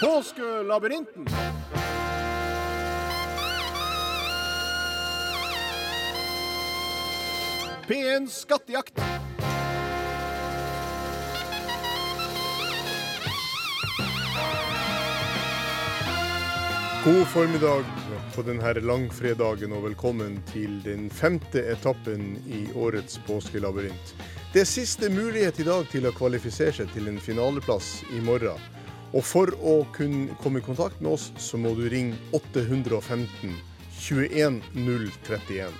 Påskelabyrinten. P1 Skattejakt. God formiddag på denne langfredagen, og velkommen til den femte etappen i årets påskelabyrint. Det er siste mulighet i dag til å kvalifisere seg til en finaleplass i morgen. Og for å kunne komme i kontakt med oss, så må du ringe 815 21 031.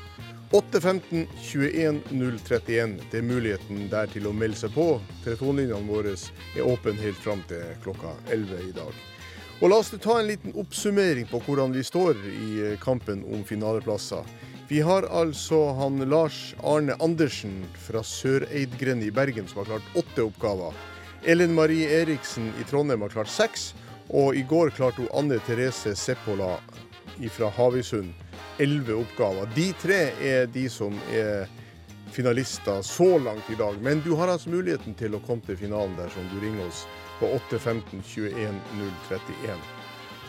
815 21 031. Det er muligheten der til å melde seg på. Telefonlinjene våre er åpne helt fram til klokka 11 i dag. Og La oss ta en liten oppsummering på hvordan vi står i eh, kampen om finaleplasser. Vi har altså han Lars Arne Andersen fra Søreidgrend i Bergen som har klart åtte oppgaver. Ellen Marie Eriksen i Trondheim har klart seks. Og i går klarte hun Anne Therese Seppola fra Havøysund elleve oppgaver. De tre er de som er finalister så langt i dag. Men du har altså muligheten til å komme til finalen der som du ringer oss på 815 21 031.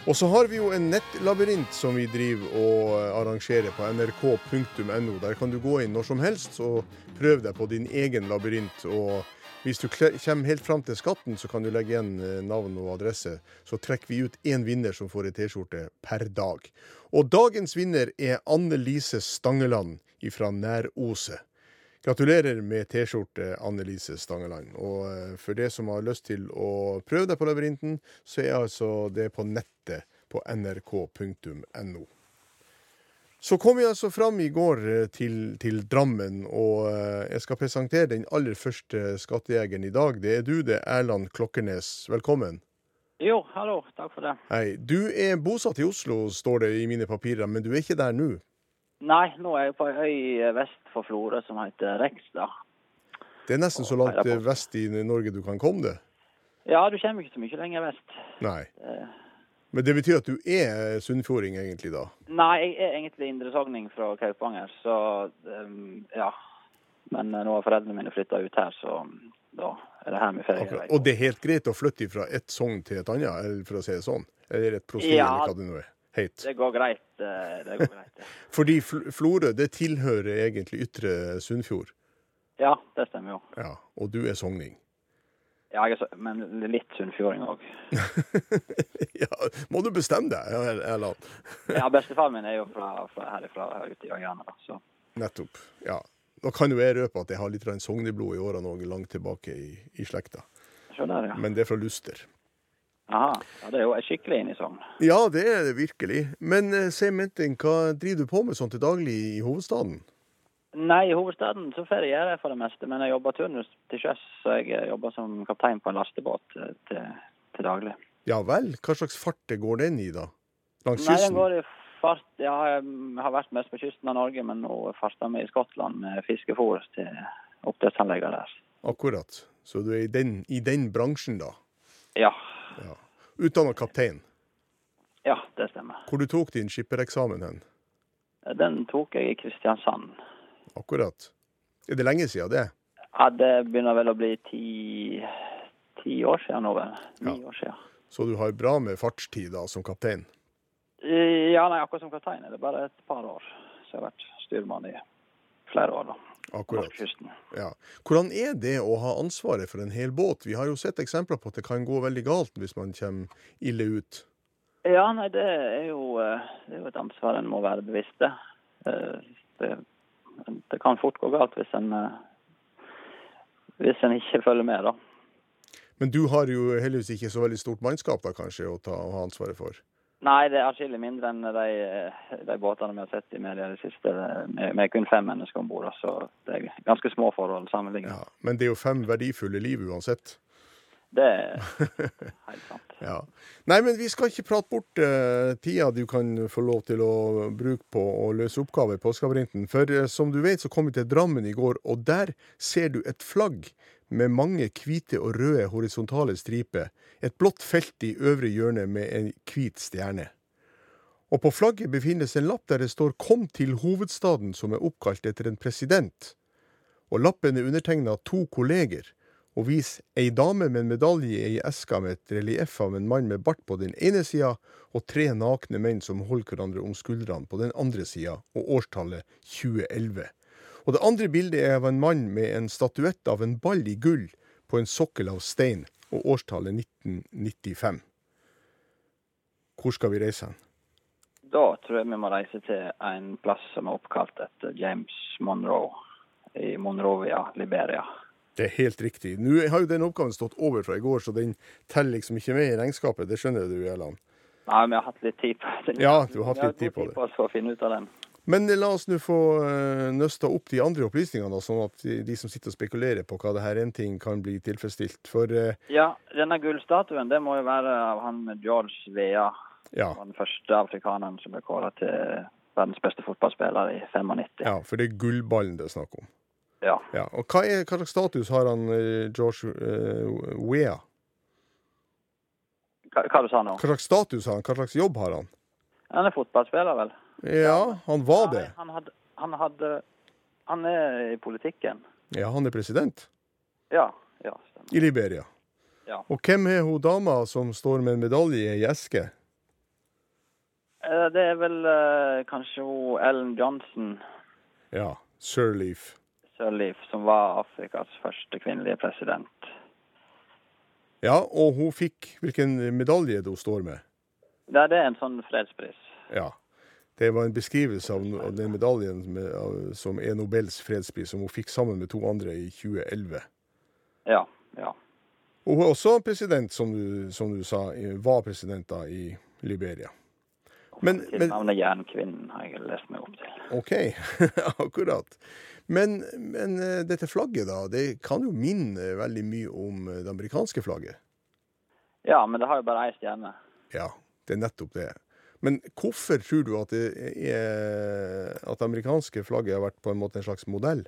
Og så har vi jo en nettlabyrint som vi driver og arrangerer på nrk.no. Der kan du gå inn når som helst og prøve deg på din egen labyrint. Og hvis du kommer helt fram til skatten, så kan du legge igjen eh, navn og adresse. Så trekker vi ut én vinner som får ei T-skjorte per dag. Og dagens vinner er Anne Lise Stangeland fra Næroset. Gratulerer med T-skjorte, Anne Lise Stangeland. Og eh, for det som har lyst til å prøve deg på labyrinten, så er altså det på nettet på nrk.no. Så kom vi altså fram i går eh, til, til, Drammen, og eh, jeg skal presentere den aller første skattejegeren i dag. Det er du det, Erland Klokkernes. Velkommen. Jo, hallo. Takk for det. Hei. Du er bosatt i Oslo, står det i mine papirer, men du er ikke der nå? Nei, nå er jeg på ei øy vest for Florø som heter Rekstad. Det er nesten så langt vest i Norge du kan komme det? Ja, du kommer ikke så mye lenger vest. Nei. Men det betyr at du er sunnfjording egentlig, da? Nei, jeg er egentlig indresogning fra Kaupanger, så um, ja. Men nå har foreldrene mine flytta ut her, så da er det her vi ferier. Og det er helt greit å flytte fra ett sogn til et annet, eller for å si det sånn? Eller et prostil, ja, eller hva det nå er? heit? Det går greit. Eh, det går greit. Fordi Florø det tilhører egentlig Ytre Sunnfjord? Ja, det stemmer jo. Ja, Og du er sogning? Ja, jeg er men litt sunnfjording òg. ja, må du bestemme deg, Erland? ja, bestefaren min er jo fra, fra herifra ute i øyene. Så. Nettopp. Ja. Nå kan jo jeg røpe at jeg har litt sogneblod i årene òg, langt tilbake i, i slekta. Skjønner, ja. Men det er fra Luster. Aha, ja, Det er jo skikkelig inn i Sogn. Ja, det er det virkelig. Men uh, si Menting, hva driver du på med sånn til daglig i hovedstaden? Nei, i hovedstaden så ferierer jeg for det meste, men jeg jobber turnus til sjøs. Så jeg eh, jobber som kaptein på en lastebåt eh, til, til, daglig. Ja vel? Hva slags fart går den i, da? Langs kysten? Nei, den går i fart Ja, jeg har vært mest på kysten av Norge, men nå farter vi i Skottland med fiskefôr til oppdrettsanleggene der. Akkurat. Så du er i den, i den bransjen, da? Ja. Ja. Utdanna kaptein? Ja, det stemmer. Hvor du tok din skippereksamen hen? Den tok jeg i Kristiansand. Akkurat. Er det lenge siden det? Ja, det begynner vel å bli ti, ti år siden nå, vel. Ni ja. år siden. Så du har bra med fartstid da, som kaptein? Ja, nei, akkurat som kaptein er det bare et par år. Så jeg har vært styrmann i flere år, da. Akkurat. Ja. Hvordan er det å ha ansvaret for en hel båt? Vi har jo sett eksempler på at det kan gå veldig galt hvis man kommer ille ut. Ja, nei, det er jo, eh, det er jo et ansvar en må være bevisst det. Eh, det. Det. kan fort gå galt hvis en, eh, hvis en ikke følger med, da. Men du har jo heldigvis ikke så veldig stort mannskap da, kanskje, å, ta, å ha ansvaret for? Nei, det er atskillig mindre enn de, de, båtene vi har sett i media i det siste. Vi er kun fem mennesker om bord, så det er ganske små forhold sammenlignet. Ja, men det er jo fem verdifulle liv uansett? Det er helt sant. ja. Nei, men vi skal ikke prate bort uh, tida du kan få lov til å bruke på å løse oppgaver i Påskeabyrinten. For uh, som du vet, så kom vi til Drammen i går, og der ser du et flagg med mange hvite og røde horisontale striper, et blått felt i øvre hjørne med en hvit stjerne. Og på flagget befinnes en lapp der det står 'Kom til hovedstaden', som er oppkalt etter en president. Og lappen er undertegna av to kolleger, og viser ei dame med en medalje i eska med et relieff av en mann med bart på den ene sida, og tre nakne menn som holder hverandre om skuldrene på den andre sida, og årstallet 2011. Og det andre bildet er av en mann med en statuett av en ball i gull på en sokkel av stein, og årstallet 1995. Hvor skal vi reise hen? Da tror jeg vi må reise til en plass som er oppkalt etter James Monroe i Monrovia, Liberia. Det er helt riktig. Nå har jo den oppgaven stått over fra i går, så den teller liksom ikke med i regnskapet. Det skjønner du, Gjelland. Nei, vi har hatt litt tid på det. Ja, du har hatt litt tid på Vi det. har god tid på oss for å finne ut av den. Men la oss nå få uh, nøsta opp de andre opplysningene, da, sånn at de, de som sitter og spekulerer på hva det her en ting kan bli tilfredsstilt. For uh... Ja, denne gullstatuen det må jo være av han George Vea. ja, den første afrikaneren som ble kåra til verdens beste fotballspiller i 95. ja, for det er gullballen det er snakk om. Ja. Ja, og hva, er, hva slags status har han eh, George uh, Wea? Hva, hva du sa nå? Hva slags status har han? Hva slags jobb har han? Han er fotballspiller, vel? Ja, han var det. Nei, han hadde, han hadde Han er i politikken. Ja, han er president Ja. Ja, stemmer. i Liberia. Ja. Og hvem er hun dama som står med en medalje i eske? Eh, Det er vel eh, kanskje hun Ellen Johnson Ja, Sirleaf. Sirleaf, som var Afrikas første kvinnelige president. Ja, og hun fikk Hvilken medalje det hun står med? Ja, det er en sånn fredspris. Ja. Det var en beskrivelse av, av den medaljen med, av, som er Nobels fredspris, som hun fikk sammen med to andre i 2011. Ja. ja. Og hun er også president, som du, som du sa, var president da i Liberia. Men, navnet Jernkvinnen har jeg lest meg opp til. OK, akkurat. Men, men eh, dette flagget, da, det kan jo minne veldig mye om eh, det amerikanske flagget. Ja, men det har jo bare ei stjerne. Ja, det er nettopp det. Men hvorfor tror du at det er at det amerikanske flagget har vært på en måte en slags modell?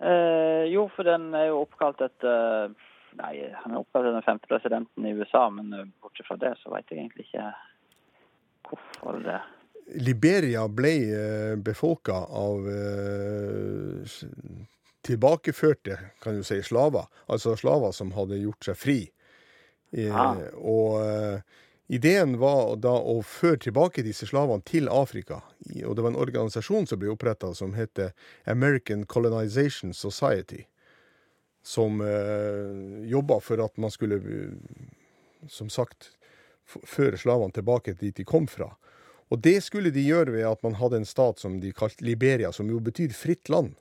Eh, jo, for den er jo oppkalt etter Nei, han er oppkalt etter den femte presidenten i USA, men eh, bortsett fra det så veit jeg egentlig ikke hvorfor det Liberia ble eh, befolka av eh, tilbakeførte, kan du si, slaver. Altså slaver som hadde gjort seg fri. Eh, Ah. Og eh, ideen var da å føre tilbake disse slavene til Afrika. Og det var en organisasjon som ble oppretta som heter American Colonization Society. Som eh, jobba for at man skulle, som sagt, føre slavene tilbake dit de kom fra. Og det skulle de gjøre ved at man hadde en stat som de kalte Liberia, som jo betyr fritt land,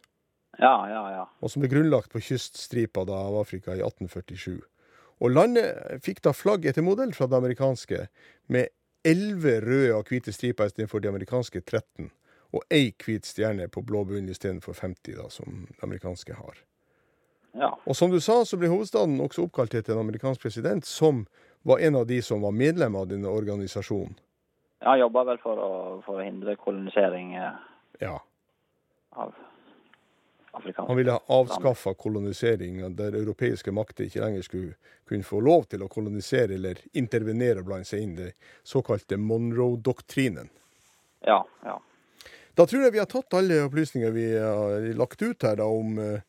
Ja, ja, ja. og som ble grunnlagt på kyststripa da av Afrika i 1847. Og landet fikk da flagg etter modell fra det amerikanske, med elleve røde og hvite striper istedenfor de amerikanske 13, og ei hvit stjerne på blå bunn istedenfor 50, da, som det amerikanske har. ja. Og som du sa, så ble hovedstaden også oppkalt etter en amerikansk president, som var en av de som var medlem av denne organisasjonen. Han jobba vel for å, for å hindre kolonisering eh, Ja. av afrikanske Han ville avskaffa kolonisering, der europeiske makter ikke lenger skulle kunne få lov til å kolonisere eller intervenere blant seg inn den såkalte Monroe-doktrinen. Ja, ja. Da tror jeg vi har tatt alle opplysninger vi har lagt ut her da om, eh,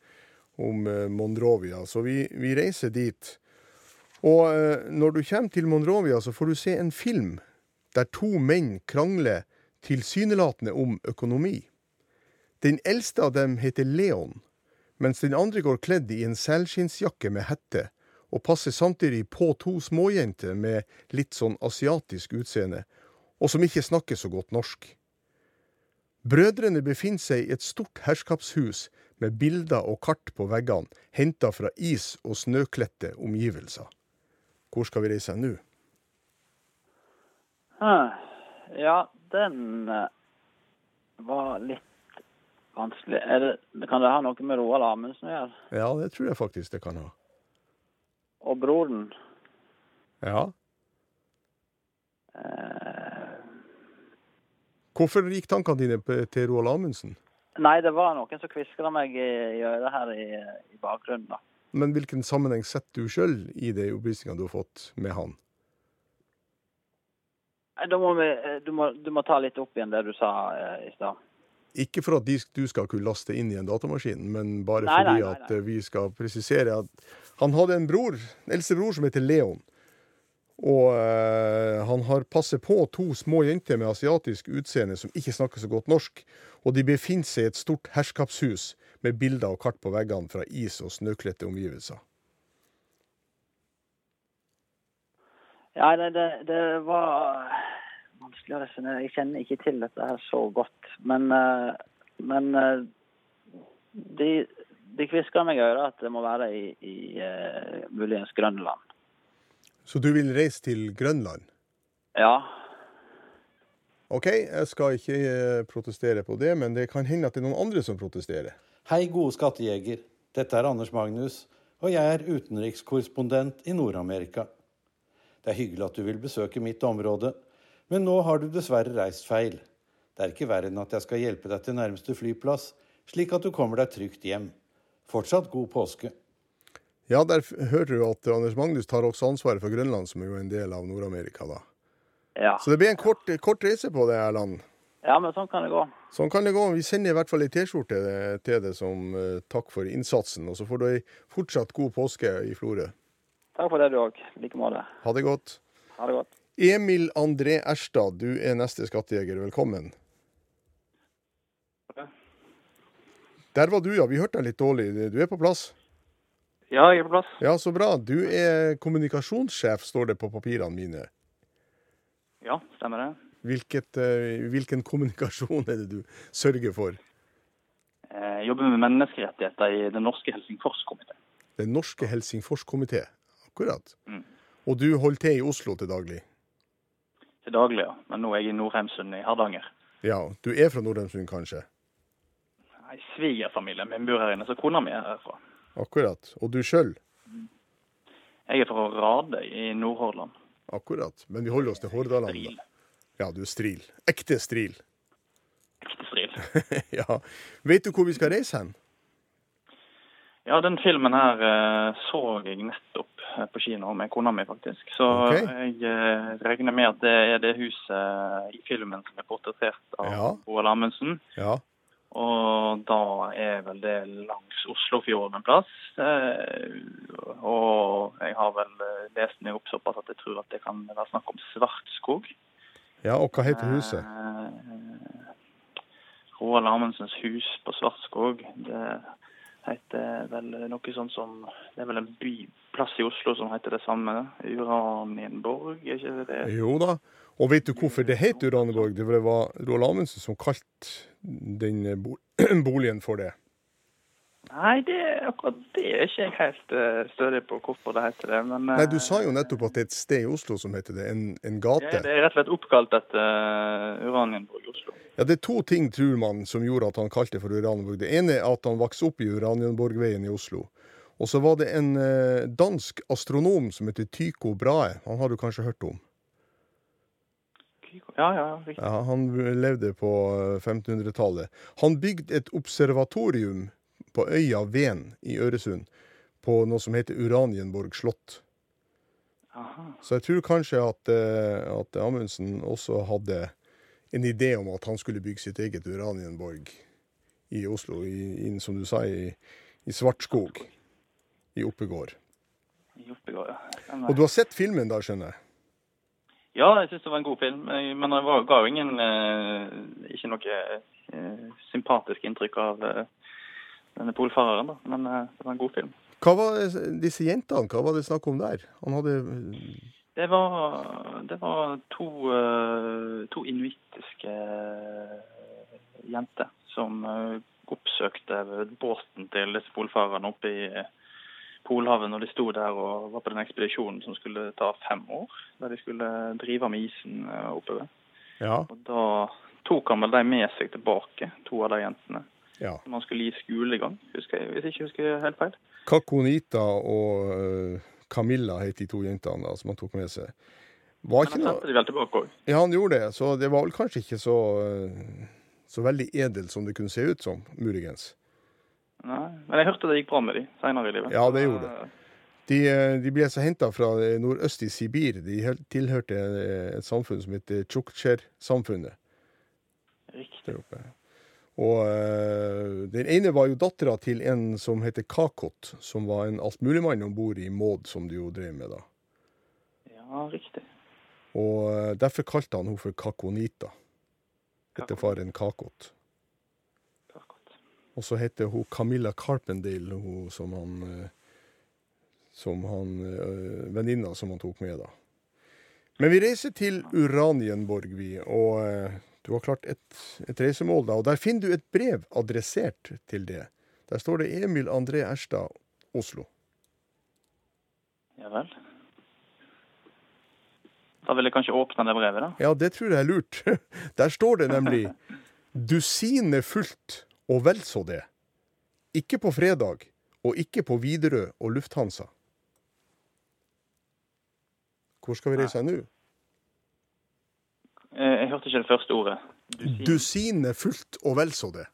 om eh, Monrovia, så vi, vi reiser dit. Og eh, når du kommer til Monrovia, så får du se en film der to menn krangler tilsynelatende om økonomi. Den eldste av dem heter Leon, mens den andre går kledd i en selskinnsjakke med hette, og passer samtidig på to småjenter med litt sånn asiatisk utseende, og som ikke snakker så godt norsk. Brødrene befinner seg i et stort herskapshus med bilder og kart på veggene, henta fra is- og snøkledte omgivelser. Hvor skal vi reise nå? Ja, den eh, var litt vanskelig. Det, kan det ha noe med Roald Amundsen å gjøre? Ja, det tror jeg faktisk det kan ha. Og broren? Ja. Eh, Hvorfor gikk tankene dine til Roald Amundsen? nei, det var noen som kviskra meg i, i øret her i, i bakgrunnen. da. Men hvilken sammenheng setter du sjøl i de opplysningene du har fått med han? Da må vi, eh, du, må, du må ta litt opp igjen det du sa eh, i stad. Ikke for at de, du skal kunne laste inn i en datamaskin, men bare Nei, fordi nei, nei, at eh, vi skal presisere at han hadde en bror, en eldste bror som heter Leon. Og eh, han har passet på to små jenter med asiatisk utseende som ikke snakker så godt norsk. Og de befinner seg i et stort herskapshus med bilder og kart på veggene fra is- og snøkledte omgivelser. Ja, det, det, det var vanskelig å resonnere. Jeg kjenner ikke til dette her så godt. Men, eh, men eh, de, de kvisker meg i øret at det må være i, i eh, muligens Grønland. Så du vil reise til Grønland? Ja. OK, jeg skal ikke protestere på det, men det kan hende at det er noen andre som protesterer. Hei, gode skattejeger. Dette er Anders Magnus, og jeg er utenrikskorrespondent i Nord-Amerika. Det er hyggelig at du vil besøke mitt område, men nå har du dessverre reist feil. Det er ikke verre enn at jeg skal hjelpe deg til nærmeste flyplass, slik at du kommer deg trygt hjem. Fortsatt god påske. Ja, der hørte hører du at Anders Magnus tar også ansvaret for Grønland, som er jo en del av Nord-Amerika, da. ja. Så det blir en kort, kort reise på det, Erland. Ja, men sånn kan det gå. Sånn kan det gå. Vi sender i hvert fall ei T-skjorte til deg som eh, takk for innsatsen. Og så får du ei fortsatt god påske i Florø. Takk for det, du òg. I like måte. Ha det godt. Ha det godt. Emil André Erstad, du er neste skattejeger. Velkommen. Der var du, ja. Vi hørte deg litt dårlig. Du er på plass? Ja, jeg er på plass. Ja, så bra. Du er kommunikasjonssjef, står det på papirene mine. Ja, stemmer det. Hvilket, eh, hvilken kommunikasjon er det du sørger for? Jeg jobber med menneskerettigheter i Den norske Helsingforskomité. Den norske Helsingforskomité. Akkurat. Mm. Og du holder til i Oslo til daglig? Til daglig, ja. Men nå er jeg i Nordheimsund i Hardanger. Ja, du er fra Nordheimsund, kanskje? Nei, Svigerfamilien min bor her inne, så kona mi er herfra. Akkurat. Og du sjøl? Jeg er fra Rade i Nordhordland. Akkurat. Men vi holder oss til Hordaland. Ja, du er stril. Ekte stril. Ekte stril. ja. Vet du hvor vi skal reise hen? Ja, den filmen her eh, så jeg nettopp eh, på kino med kona mi, faktisk. Så okay. jeg eh, regner med at det er det huset i filmen som er portrettert av Ja. Roald Amundsen. Ja. Og da er vel det langs Oslofjorden en plass. Og jeg har vel lest meg opp såpass at jeg tror at det kan være snakk om Svartskog. Ja, og hva heter huset? Eh, Roald Amundsens hus på Svartskog. Det heter vel noe sånt som Det er vel en byplass i Oslo som heter det samme. Uranienborg, er ikke det det? Jo da. Og vet du hvorfor det het Uranienborg? Det var Roald Amundsen som kalte den boligen for det. Nei, det, akkurat det er ikke jeg helt uh, stødig på hvorfor det heter det. Men, Nei, du eh, sa jo nettopp at det er et sted i Oslo som heter det. En, en gate. Ja, det er rett og slett oppkalt etter uh, Uranienborg i Oslo. Ja, Det er to ting, tror man, som gjorde at han kalte det for Uranienborg. Det ene er at han vokste opp i Uranienborgveien i Oslo. Og så var det en eh, dansk astronom som heter Tycho Brahe. Han har du kanskje hørt om? Ja, ja, riktig. Ja, han levde på eh, 1500-tallet. Han bygde et observatorium på øya Ven i Øresund på noe som heter Uranienborg slott. Aha. Så jeg tror kanskje at, eh, at Amundsen også hadde en idé om at han skulle bygge sitt eget Uranienborg i Oslo, i, inn, som du sa, i, i Svartskog. I Oppegård. I Oppegård, ja. Og du har sett filmen da, skjønner jeg? Ja, jeg syns det var en god film. Men det ga jo ingen eh, Ikke noe eh, sympatisk inntrykk av eh, denne polfareren, da. Men eh, det var en god film. Hva var disse jentene, hva var det snakk om der? Han hadde Det var, det var to, eh, to inuittiske eh, jenter som oppsøkte båten til disse polfarerne oppe i Polhavet når de sto der og var på den ekspedisjonen som skulle ta fem år. Der de skulle drive med isen oppover. Ja. Og da tok han vel de med seg tilbake, to av de jentene. Ja. Som han skulle gi skolegang, husker jeg, hvis jeg ikke husker helt feil. Kakonita og eh, Camilla het de to jentene da, som han tok med seg. Var Men han sendte de vel tilbake òg. Ja, han gjorde det, så det var vel kanskje ikke så, eh, så veldig edelt som det kunne se ut som, muligens. Nei, men jeg hørte det gikk bra med de senere i livet. Ja, det gjorde det. De, eh, de ble altså henta fra nordøst i Sibir. De tilhørte et samfunn som heter Tsjuksjer-samfunnet Riktig. Og eh, den ene var jo dattera til en som heter Kakot, som var en altmuligmann om bord i Maud, som du jo drev med da. Ja, riktig. Og eh, derfor kalte han henne for Kakonita, etter faren Kakot. Kakot. Og så heter hun Camilla Carpendale, hun som han eh, Som han Venninna som han tok med, da. Men vi reiser til Uranienborg, vi, og du har klart et, et reisemål, da. Og der finner du et brev adressert til det. Der står det Emil André Erstad, Oslo. Ja vel. Da vil jeg kanskje åpne det brevet, da. Ja, det tror jeg er lurt. Der står det nemlig Dusinet fullt og vel så det. Ikke på fredag, og ikke på Widerøe og Lufthansa. Hvor skal vi reise nå? Eh, Jeg hørte ikke det første ordet. Dusin. Dusinet fullt og vel så det.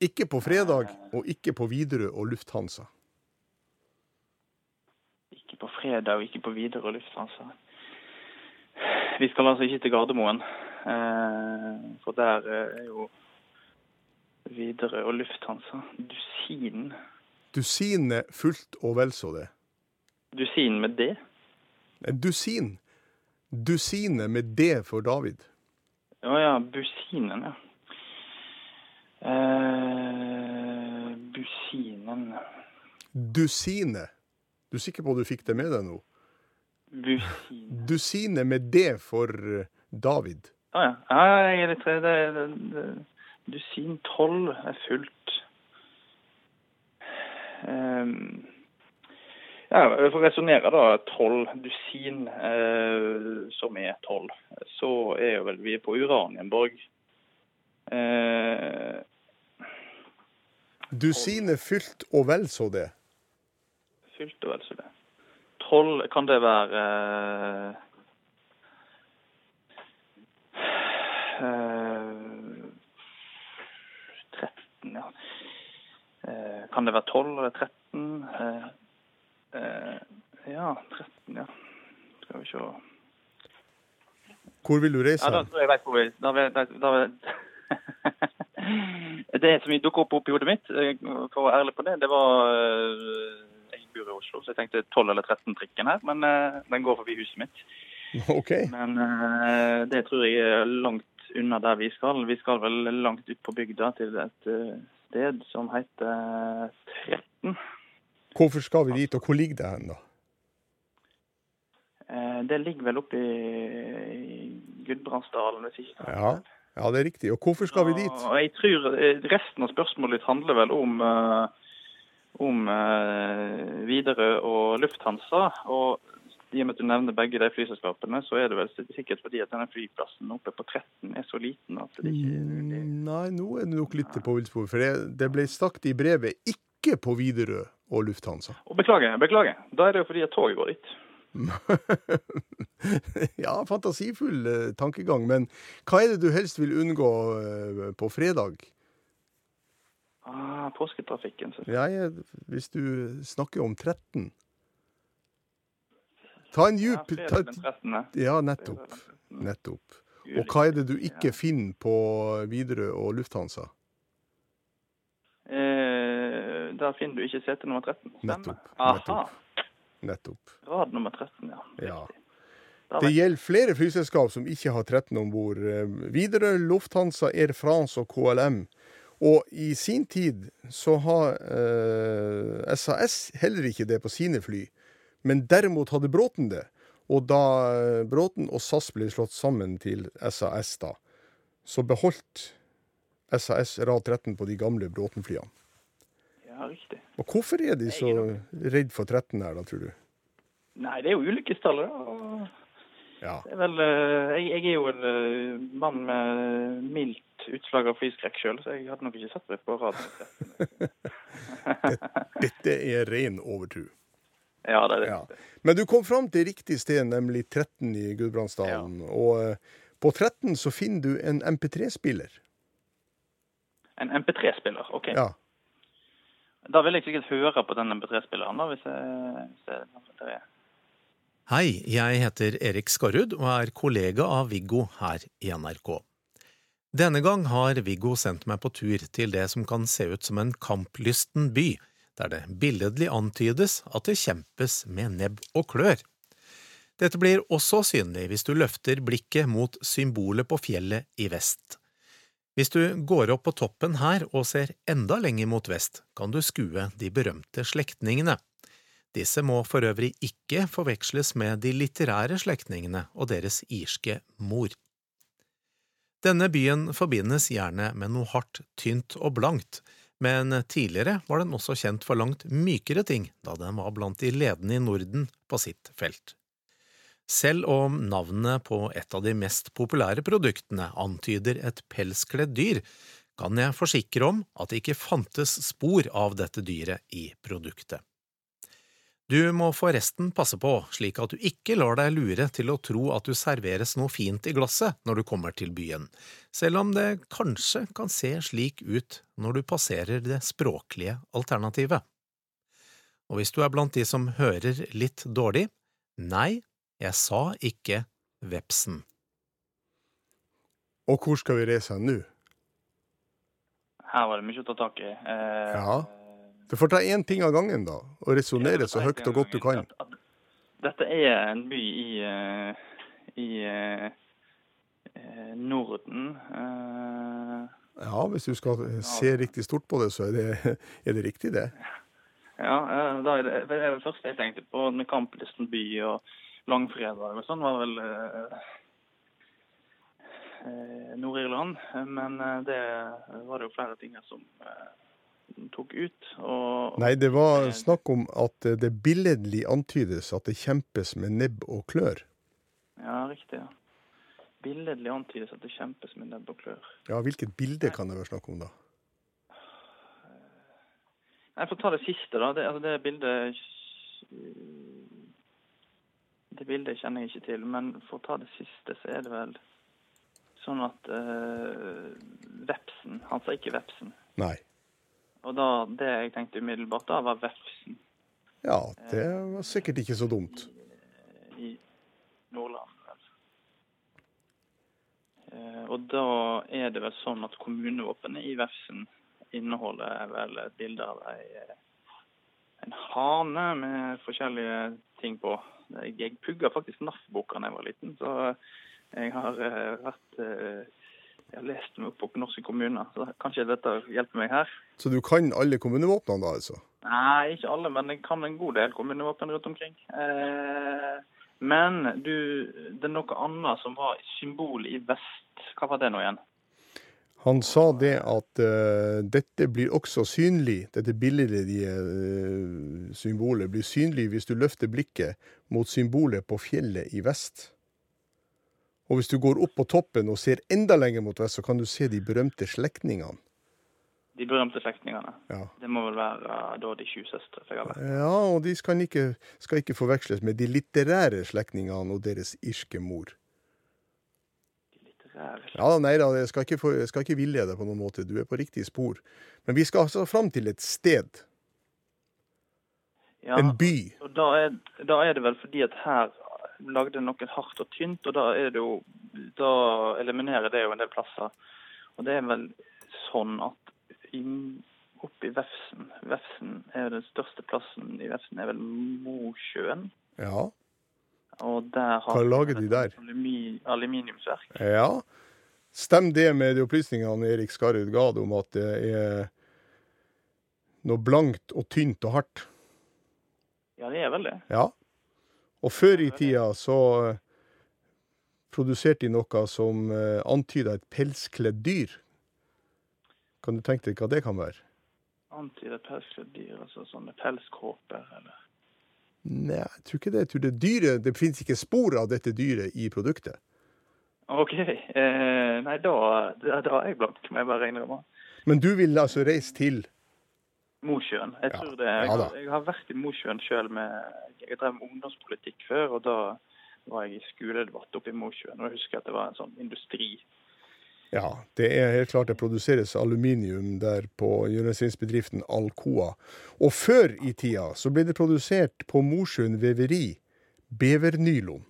Ikke på fredag, og ikke på Widerøe og Lufthansa. Ikke på fredag og ikke på Widerøe og Lufthansa. Vi skal altså ikke til Gardermoen. eh, For der eh, er jo Widerøe og Lufthansa. Dusin. Dusinet fullt og vel så det. Dusin med D? Dusin. Dusinet med D for David. Å ja, Businen, ja. Eh, businen Dusine. Du er sikker på at du fikk det med deg nå? Busine. Dusine med D for eh, David. Å ja. ja. Jeg er litt det, det, det, Dusin tolv er fullt. Ehm, ja, For å resonnere da. Tolv dusin, eh, som er tolv. Så er jo vel vi på Uranienborg. Eh, Dusinet fylt og vel så det. Fylt og vel så det. Tolv, kan det være eh, 13, ja. Eh, kan det være 12 eller 13? Eh, ja, 13, ja. Skal vi se. Hvor vil du reise Ja, da tror jeg vet hvor vi da, da, da, Det som dukker opp opp i hodet mitt, eh, for å være ærlig på det, det var eh, Jeg bor i Oslo, så jeg tenkte 12 eller 13-trikken her, men eh, den går forbi huset mitt. OK. Men eh, det tror jeg er langt unna der vi skal. Vi skal vel langt ut på bygda til et sted som heter 13. Hvorfor skal vi dit, og hvor ligger det hen, da? Eh, det ligger vel oppe i, Gudbrandsdalen, hvis ikke. Ja, ja, det er riktig. Og hvorfor skal vi dit? Jeg tror eh, resten av spørsmålet ditt handler vel om eh, om Widerøe og Lufthansa. Og i og med at du nevner begge de flyselskapene, så er det vel sikkert fordi at denne flyplassen oppe på 13 er så liten at det ikke er mulig. Nei, nå er det nok litt på villspor. For det, det ble sagt i brevet ikke på Widerøe og Lufthansa. Og beklager, beklager. Da er det jo fordi at toget går dit. ja, fantasifull eh, tankegang. Men hva er det du helst vil unngå eh, på fredag? Ah, påsketrafikken. Jeg- hvis du snakker om 13. Ta en djup Ja, fredag den 13. Ja, nettopp. Nettopp. Og hva er det du ikke finner på Widerøe og Lufthansa? Eh, der finner du ikke sete nummer 13. Stemmer. Nettopp, Aha. nettopp. Rad nummer 13, ja. Ja. Det gjelder flere flyselskap som ikke har 13 om bord. Widerøe, Lufthansa, Air France og KLM. Og i sin tid så har eh, SAS heller ikke det på sine fly. Men derimot hadde Bråten det. Og da eh, Bråten og SAS ble slått sammen til SAS, da, så beholdt SAS rad 13 på de gamle Bråten-flyene. Ja, riktig. Og hvorfor er de så redd for 13 her, da, tror du? Nei, det er jo ulykkestallet, da. Ja. Det er vel, eh, jeg, jeg er jo en eh, mann med mildt utslag av flyskrekk sjøl, så jeg hadde nok ikke satt meg på rad Dette er ren overtro. Ja, det er det. Ja. Men du kom fram til riktig sted, nemlig 13 i Gudbrandsdalen. Og eh, på 13 så finner du en MP3-spiller. En MP3-spiller, OK. Ja. Da vil jeg sikkert høre på den MP3-spilleren, da, hvis jeg, hvis jeg. Hei, jeg heter Erik Skarrud og er kollega av Viggo her i NRK. Denne gang har Viggo sendt meg på tur til det som kan se ut som en kamplysten by, der det billedlig antydes at det kjempes med nebb og klør. Dette blir også synlig hvis du løfter blikket mot symbolet på fjellet i vest. Hvis du går opp på toppen her og ser enda lenger mot vest, kan du skue de berømte slektningene. Disse må for øvrig ikke forveksles med de litterære slektningene og deres irske mor. Denne byen forbindes gjerne med noe hardt, tynt og blankt, men tidligere var den også kjent for langt mykere ting, da den var blant de ledende i Norden på sitt felt. Selv om navnet på et av de mest populære produktene antyder et pelskledd dyr, kan jeg forsikre om at det ikke fantes spor av dette dyret i produktet. Du må forresten passe på slik at du ikke lar deg lure til å tro at du serveres noe fint i glasset når du kommer til byen, selv om det kanskje kan se slik ut når du passerer det språklige alternativet. Og hvis du er blant de som hører litt dårlig, nei, jeg sa ikke vepsen. Og hvor skal vi reise hen nå? Her var det mye å ta tak i. Eh, Ja. Du får ta én ting av gangen, da, og resonnere så høyt og godt du kan. Dette er en by i, i, i eh, eh, Norden. Eh, Ja, hvis du skal se riktig stort på det, så er det, er det riktig, det. Ja, eh, det er det første jeg tenkte på med Kamplisten by og langfredag eller sånn, var vel eh, eh, Nord-Irland. Men eh, det var det jo flere ting som eh, tok ut. Og, Nei, det var snakk om at det billedlig antydes at det kjempes med nebb og klør. Ja, riktig. ja. Billedlig antydes at det kjempes med nebb og klør. Ja, hvilket bilde kan det være snakk om, da? Jeg får ta det siste, da. Det, altså det bildet Det bildet kjenner jeg ikke til. Men for å ta det siste, så er det vel sånn at uh, vepsen Han sa ikke vepsen. Nei. Og da, det jeg tenkte umiddelbart da, var vepsen. Ja, det var sikkert ikke så dumt. i Nordland. vel. Uh, og da er det vel sånn at kommunevåpenet i vepsen inneholder vel et bilde av ei, eh, en hane med forskjellige ting på. Jeg, pugga faktisk NAF-boka da jeg var liten, så jeg har eh, vært eh, Jeg har lest meg opp på norske kommuner, så kanskje dette hjelper meg her. Så du kan alle kommunevåpnene da, altså? Nei, ikke alle, men jeg kan en god del kommunevåpen rundt omkring. Eh, men du, det er noe annet som var symbol i vest. Hva var det nå igjen? Han sa det at uh, dette blir også synlig, dette billedlige uh, symbolet blir synlig hvis du løfter blikket mot symbolet på fjellet i vest. Og hvis du går opp på toppen og ser enda lenger mot vest, så kan du se de berømte slektningene. De berømte slektningene. Ja. Det må vel være uh, da de sju søstre. for jeg har ja, og de skal ikke, skal ikke forveksles med de litterære slektningene og deres irske mor. De Ja, nei da, jeg skal ikke, for, jeg skal ikke villede på noen måte. Du er på riktig spor. Men vi skal altså fram til et sted. Ja, En by. og da er, da er det vel fordi at her lagde noe hardt og tynt, og da er det jo Da eliminerer det jo en del plasser. Og det er vel sånn at i, oppe i Vefsn Vefsn er den største plassen i Vefsn er vel Mosjøen. Ja. Og der har Hva lager de der? Alumi, aluminiumsverk. ja. Stemmer det med de opplysningene Erik Skarud ga om at det er noe blankt og tynt og hardt? Ja, det er vel det. Ja. Og før i tida så eh, produserte de noe som uh, antyda et pelskledd dyr. Kan du tenke deg hva det kan være? Antyda pelskledd dyr, altså sånne pelskåper eller Nei, jeg tror ikke det. Jeg tror det dyret, det finnes ikke spor av dette dyret i produktet. OK. Eh, nei, da, da, da er jeg blank, må jeg bare innrømme. Men du vil altså reise til Mosjøen. Jeg Ja, tror det. Jeg, ja har- jeg har vært i Mosjøen sjøl med Jeg drev med ungdomspolitikk før, og da var jeg i skoledebatt oppe i Mosjøen. Og jeg husker at det var en sånn industri. Ja, det er helt klart det produseres aluminium der på hjørnesteinsbedriften Alcoa. Og før i tida så ble det produsert på Mosjøen veveri bevernylon.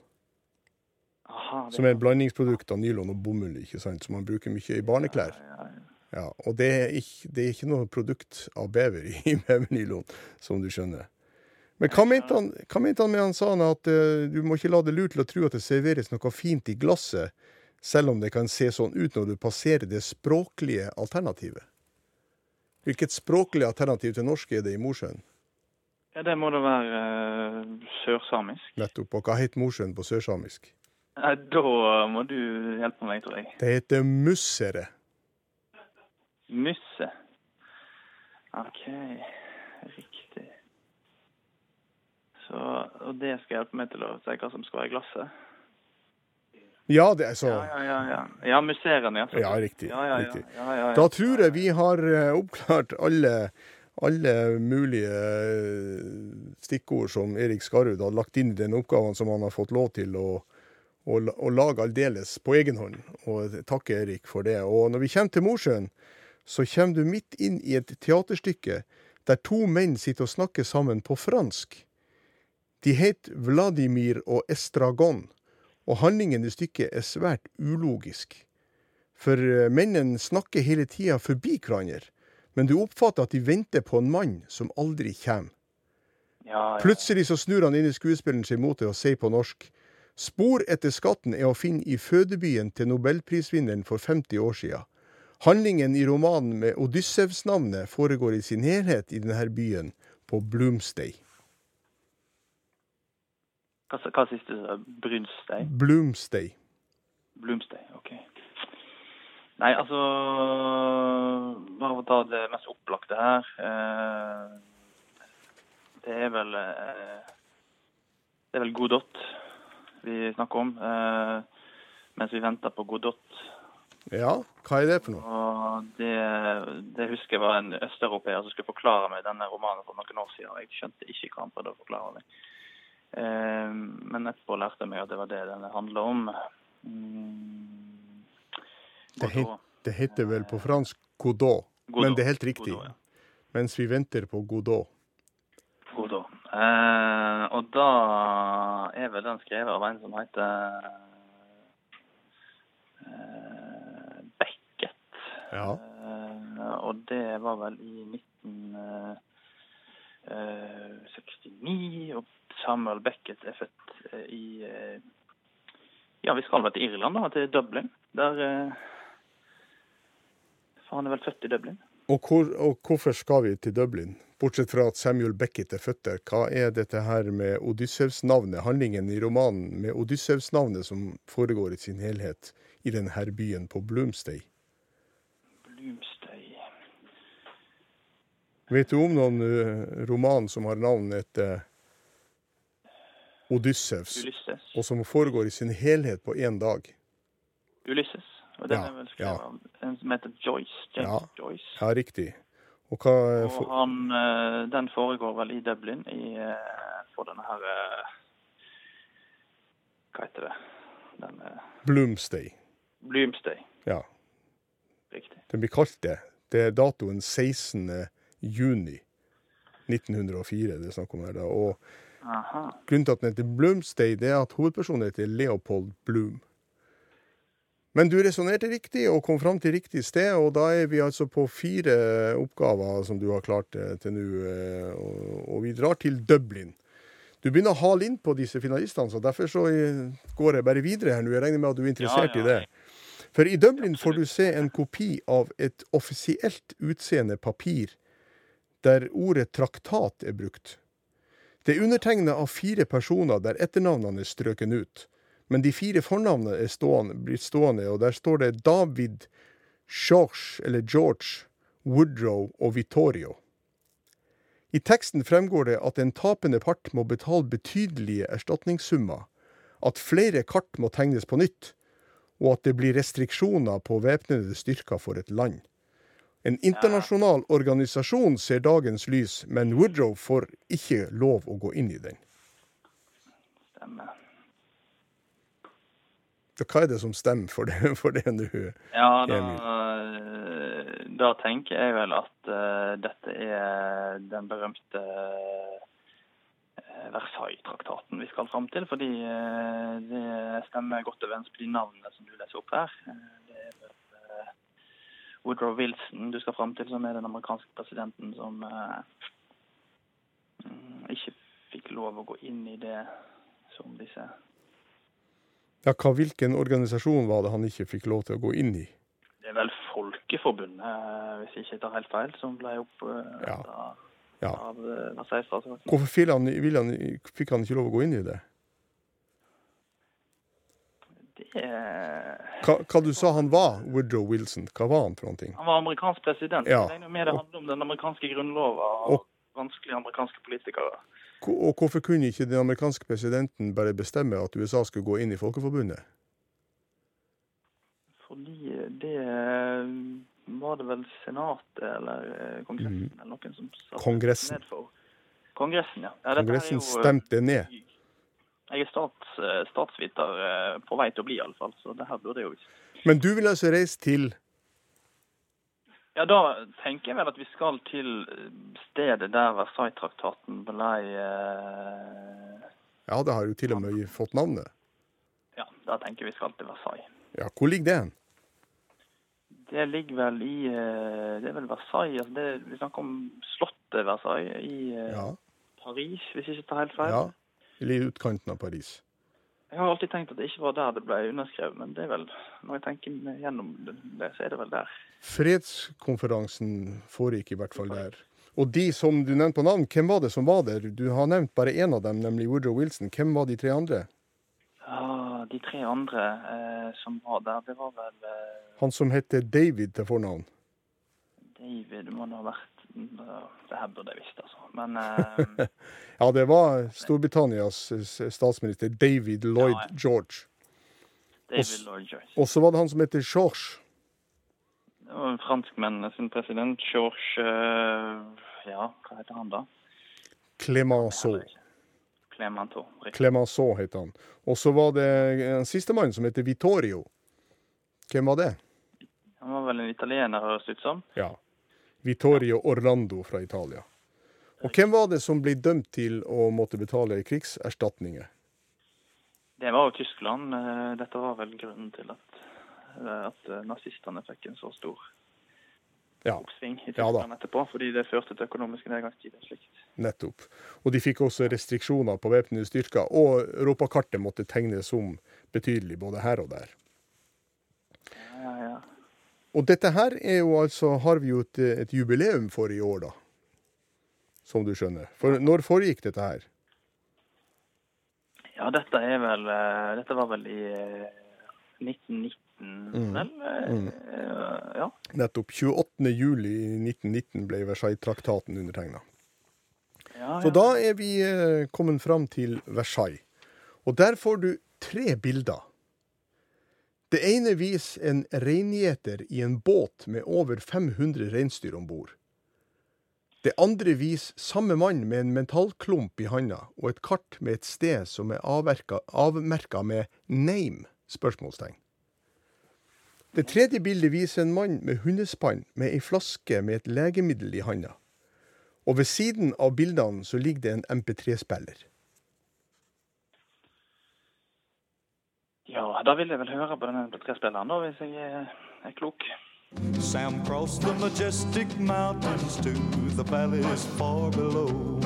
Aha. Aha, det som er et blandingsprodukt av nylon og bomull, ikke sant, som man bruker mye i barneklær. Ja, ja, ja. Ja, og det er, ikke, det er ikke noe produkt av bever i bevernylon, som du skjønner. Men hva mente han, hva mente han med han sa han at uh, du må ikke la det lure til å tro at det serveres noe fint i glasset, selv om det kan se sånn ut når du passerer det språklige alternativet? Hvilket språklig alternativ til norsk er det i Mosjøen? ja, det må da være uh, sørsamisk. Nettopp. Og hva heter Mosjøen på sørsamisk? Da må du hjelpe meg, tror jeg. Det heter mussere. Musse. OK, riktig. Så, og det skal hjelpe meg til å se hva som skal være i glasset? Ja, det er så. Ja, ja, ja. Ja, ja musserende, ja. Ja, riktig. Ja, ja, ja. riktig. ja, ja, ja. Da tror jeg vi har eh, oppklart alle, alle mulige eh, stikkord som Erik Skarud har lagt inn i den oppgaven som han har fått lov til å, å, å lage aldeles på egen hånd. Og takke Erik for det. Og når vi kommer til Mosjøen, så kommer du midt inn i et teaterstykke der to menn sitter og snakker sammen på fransk. De heter Vladimir og Estragon, og handlingen i stykket er svært ulogisk. For eh, mennene snakker hele tida forbi hverandre, men du oppfatter at de venter på en mann som aldri kommer. ja, ja. Plutselig så snur han inn i skuespilleren seg mot det og sier på norsk Spor etter skatten er å finne i fødebyen til nobelprisvinneren for 50 år siden. Handlingen i romanen med Odyssevs-navnet foregår i sin helhet i denne byen, på Bloomsday. Hva, hva siste? Brunstei? Bloomstay. Bloomstay, OK. Nei, altså Bare for å ta det mest opplagte her. Eh, det er vel eh, Det er vel Godot vi snakker om. Eh, mens vi venter på Godot. Ja, hva er det for noe? Og det, det husker jeg var en østeuropeer som skulle forklare meg denne romanen for noen år siden. Jeg skjønte ikke hva han prøvde å forklare meg. Eh, men etterpå lærte jeg meg at det var det den handla om. Mm. Det, Og het, det heter vel på fransk Godot, Godot. men det er helt riktig. Godot, ja. Mens vi venter på Godot. Godot. Eh, og da er vel den skrevet av en som heter eh, Beckett. Ja. Eh, og det var vel i 1969. Og Samuel Beckett er født eh, i eh, Ja, vi skal vel til Irland, da, til Dublin. Der eh, For han er vel født i Dublin. Og, hvor, og hvorfor skal vi til Dublin? Bortsett fra at Samuel Beckett er født der. Hva er dette her med Odyssevs-navnet, handlingen i romanen med Odyssevs-navnet som foregår i sin helhet i denne byen på? Bloomsday Vet du om noen eh, roman som har navn etter Odyssevs, Ulysses. og som foregår i sin helhet på én dag? Ulysses. Og den Ja, er vel skrevet ja. av en som heter Joyce. James Ja. Joyce. Ja, riktig. Og hva Og for, han, eh, den foregår vel i Dublin i, eh, for denne her eh, Hva heter det? Den eh, Bloomsday. Bloomsday. Ja, Riktig. den blir kalt det. Det er datoen 16. juni 1904 det er snakk om her. da. Og Aha. grunnen til at den heter Bloomsday, det er at hovedpersonen heter Leopold Bloom. Men du resonnerte riktig og kom fram til riktig sted, og da er vi altså på fire oppgaver som du har klart eh, til nå, eh, og, vi drar til Dublin. Du begynner å hale inn på disse finalistene, så derfor så eh, går jeg bare videre her nå. Jeg regner med at du er interessert Ja, ja. i det. For i Dublin får du se en kopi av et offisielt utseende papir der ordet traktat er brukt. Det er undertegna av fire personer der etternavnene er strøken ut. Men de fire fornavnene er stående, blir stående, og der står det David, George, eller George, Woodrow og Vittorio. I teksten fremgår det at en tapende part må betale betydelige erstatningssummer, at flere kart må tegnes på nytt, og at det blir restriksjoner på væpnede styrker for et land. En internasjonal organisasjon ser dagens lys, men Woodrow får ikke lov å gå inn i den. Stemmer. Så hva er det som stemmer for det, for det nå? Ja, da, da tenker jeg vel at uh, dette er den berømte eh, Versailles-traktaten vi skal fram til. Fordi uh, det stemmer godt overens på de navnene som du leser opp her. Det er Woodrow Wilson du skal fram til, som er den amerikanske presidenten som eh, mm, ikke fikk lov å gå inn i det som disse Ja, hva, hvilken organisasjon var det han ikke fikk lov til å gå inn i? Det er vel Folkeforbundet, eh, hvis jeg ikke tar helt feil, som ble opp Ja. Ja. av eh, Hvorfor fikk han, han, fikk han ikke lov å gå inn i det? Det Hva, hva du sa han var, Woodrow Wilson? Hva var han for noen ting? Han var amerikansk president. Ja. Jeg regner med det handler om den amerikanske grunnloven og Og- vanskelige amerikanske politikere. Og hvorfor kunne ikke den amerikanske presidenten bare bestemme at USA skulle gå inn i Folkeforbundet? Fordi det eh, var det vel Senatet eller Kongressen Kongressen eller noen som satte det Kongressen. ned for. Kongressen, ja. ja Kongressen jo, eh, stemte ned. Jeg er stats, eh, statsviter eh, på vei til å bli, iallfall, så det her burde jeg jo visst. Men du vil altså reise til Ja, da tenker jeg vel at vi skal til eh, stedet der Versailles-traktaten ble eh, Ja, det har jo til og med fått navnet. Ja, da tenker vi skal til Versailles. Ja, Hvor ligger det hen? Det ligger vel i Det er vel Versailles altså det, Vi snakker om slottet Versailles i Ja, Paris, hvis jeg ikke tar helt feil. ja. Litt utkanten av Paris. Jeg har alltid tenkt at det ikke var der det ble underskrevet, men det er vel, når jeg tenker gjennom det, så er det vel der. Fredskonferansen foregikk i hvert fall der. Og de som du nevnte på navn, hvem var det som var der? Du har nevnt bare én av dem, nemlig Woodrow Wilson. Hvem var de tre andre? Ja, de tre andre eh, som var der, det var vel eh, Han som heter David til fornavn. David må nå ha vært Det her burde jeg visst, altså. Men eh, Ja, det var Storbritannias eh, statsminister David Lloyd Ja, ja. George. David Lloyd George. Og så var det han som heter George. Og franskmennene sin president, George eh, Ja, hva heter han da? Clemenceau. Clemenceau. heter Clemenceau het han. Og så var det en sistemann som heter Vittorio. Hvem var det? Han var vel en italiener, høres det ut som. Ja. Vittorio Orlando fra Italia. Og hvem var det som ble dømt til å måtte betale krigserstatninger? Det var jo Tyskland. Eh, Dette var vel grunnen til at, eh, at eh, nazistene fikk en så stor Ja, oppsving i Ja. Tyskland etterpå, fordi det førte til økonomiske nedgangstider. slikt. nettopp. Og de fikk også restriksjoner på væpnede styrker, og europakartet måtte tegnes om betydelig både her og der. Ja, ja, ja. Og dette her er jo altså, har vi jo et, et jubileum for i år, da. Som du skjønner. For når foregikk dette her? ja, dette er vel eh, Dette var vel i eh, 1919, Mm. vel? Mm. Ja. Nettopp 28. juli 1919 ble Versailles-traktaten undertegna. ja, Så da er vi eh, kommet fram til Versailles. Og der får du tre bilder. Det ene viser en reingjeter i en båt med over 500 reinsdyr om bord. Det andre viser samme mann med en metallklump i handa og et kart med et sted som er avmerka med 'name'? spørsmålstegn. Det tredje bildet viser en mann med hundespann med ei flaske med et legemiddel i handa. Og ved siden av bildene så ligger det en MP3-spiller. Ja, da vil jeg vel høre på denne MP3-spilleren, da, hvis jeg er, er klok. Sam crossed the majestic mountains to the valleys far below.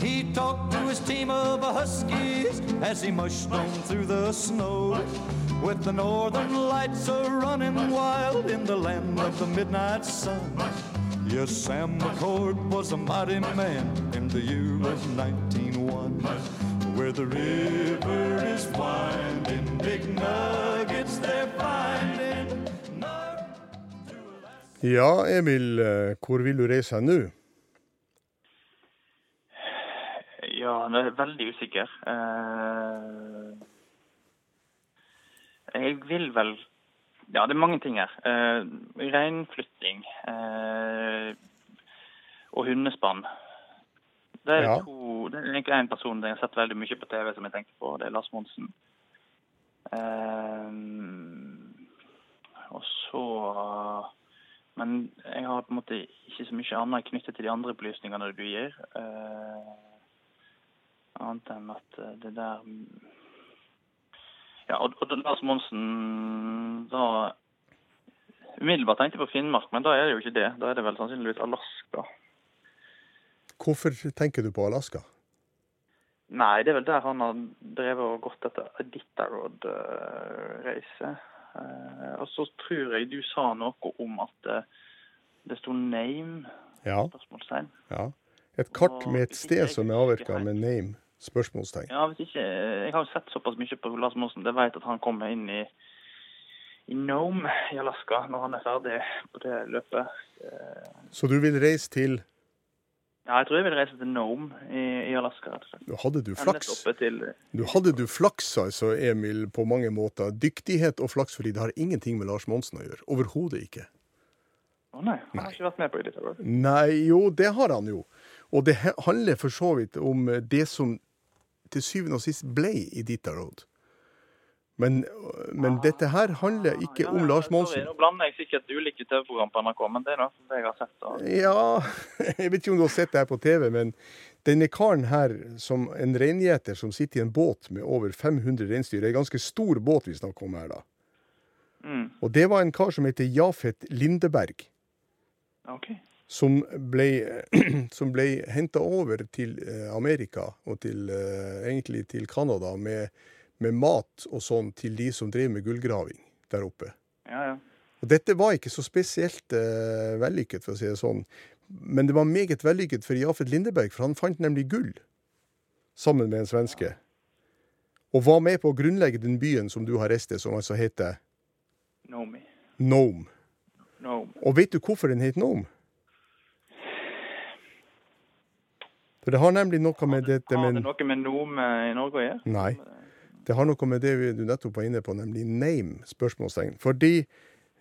He talked to his team of huskies as he mushed on through the snow. With the northern lights a running wild in the land of the midnight sun. Yes, Sam McCord was a mighty man in the year of 1901. Where the river is winding, big nuggets they're finding. Ja, Emil, hvor vil du reise nå? Ja, jeg er veldig usikker. Eh, jeg vil vel Ja, det er mange ting her. Eh, reinflytting eh, og hundespann. Det er, Ja. to, det er egentlig én person jeg har sett veldig mye på TV som jeg tenker på. Det er Lars Monsen. Eh, og så Men jeg har på en måte ikke så mye annet knyttet til de andre opplysningene du gir. Eh, Annet enn at eh, det der Ja, og, og Lars Monsen da Umiddelbart tenkte jeg på Finnmark, men da er det jo ikke det. Da er det vel sannsynligvis Alaska. Hvorfor tenker du på Alaska? Nei, det er vel der han har drevet og gått etter Iditarod-reise. Eh, og så tror jeg du sa noe om at eh, det sto 'name'? Ja. spørsmålstegn. ja. Et kart med et sted som er avvirka med name? Spørsmålstegn. Ja, hvis ikke, Jeg har jo sett såpass mye på Lars Monsen. Jeg vet at han kommer inn i, i Nome i Alaska når han er ferdig på det løpet. Så du vil reise til Ja, jeg tror jeg vil reise til Nome i, i Alaska. rett og slett. Nå hadde du flaks. Nå hadde du flaks, altså, Emil, på mange måter. Dyktighet og flaks, fordi det har ingenting med Lars Monsen å gjøre. Overhodet ikke. Å nei, han har ikke vært med på Iditarod. Nei, jo, det har han jo. Og det handler for så vidt om det som til syvende og sist ble Iditarod. Men, men dette her handler ikke om Lars Monsen. Nå blander jeg sikkert ulike TV-program på NRK, men det er det jeg har sett. Og... Ja, jeg vet ikke om du har sett det her på TV, men denne karen her, som en reingjeter som sitter i en båt med over 500 reinsdyr, er en ganske stor båt vi snakker om her, da. Mm, Og det var en kar som heter Jafet Lindeberg, Okay. som ble, som ble henta over til eh, Amerika, og til, eh, egentlig til Canada, med, med mat og sånn til de som driver med gullgraving der oppe. Ja, ja. Og dette var ikke så spesielt eh, vellykket, for å si det sånn. Men det var meget vellykket for Jafet Lindeberg, for han fant nemlig gull sammen med en svenske. Og var med på å grunnlegge den byen som du har reist til, som altså heter Nomi. Nome. Nome. Og vet du hvorfor den het Nome? For det har nemlig noe med dette Har det noe med Nome i Norge å gjøre? Nei. Det har noe med det vi- du nettopp var inne på, nemlig name, spørsmålstegn. Fordi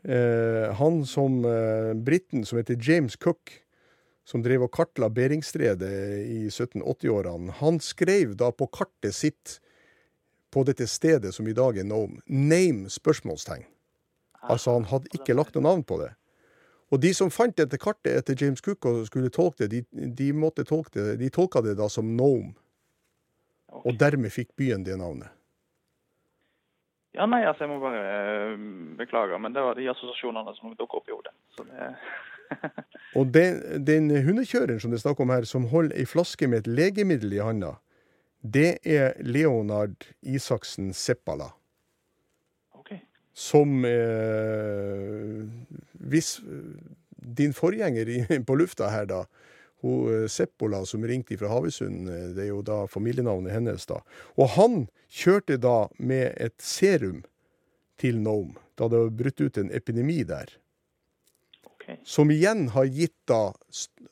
eh, han som eh, briten som heter James Cook, som drev og kartla Beringstredet i 1780-årene, han skrev da på kartet sitt på dette stedet som i dag er Nome, name, spørsmålstegn. Altså han hadde ikke lagt noe navn på det. Og de som fant dette kartet etter James Cook og skulle tolke det, de, de måtte tolke det, de tolka det da som Nome. Og dermed fikk byen det navnet. Ja, nei, altså, jeg må bare eh, beklage, men det var de assosiasjonene som dukket opp i hodet. Det... Og den, den hundekjøreren som det er snakk om her, som holder ei flaske med et legemiddel i handa, det er Leonard Isaksen Seppala. OK. Som eh, Hvis din forgjenger på lufta her, da, hun eh, Seppola som ringte fra Havøysund, eh, det er jo da familienavnet hennes, da. Og han kjørte da med et serum til Nome, da det var brutt ut en epidemi der. Okay. Som igjen har gitt da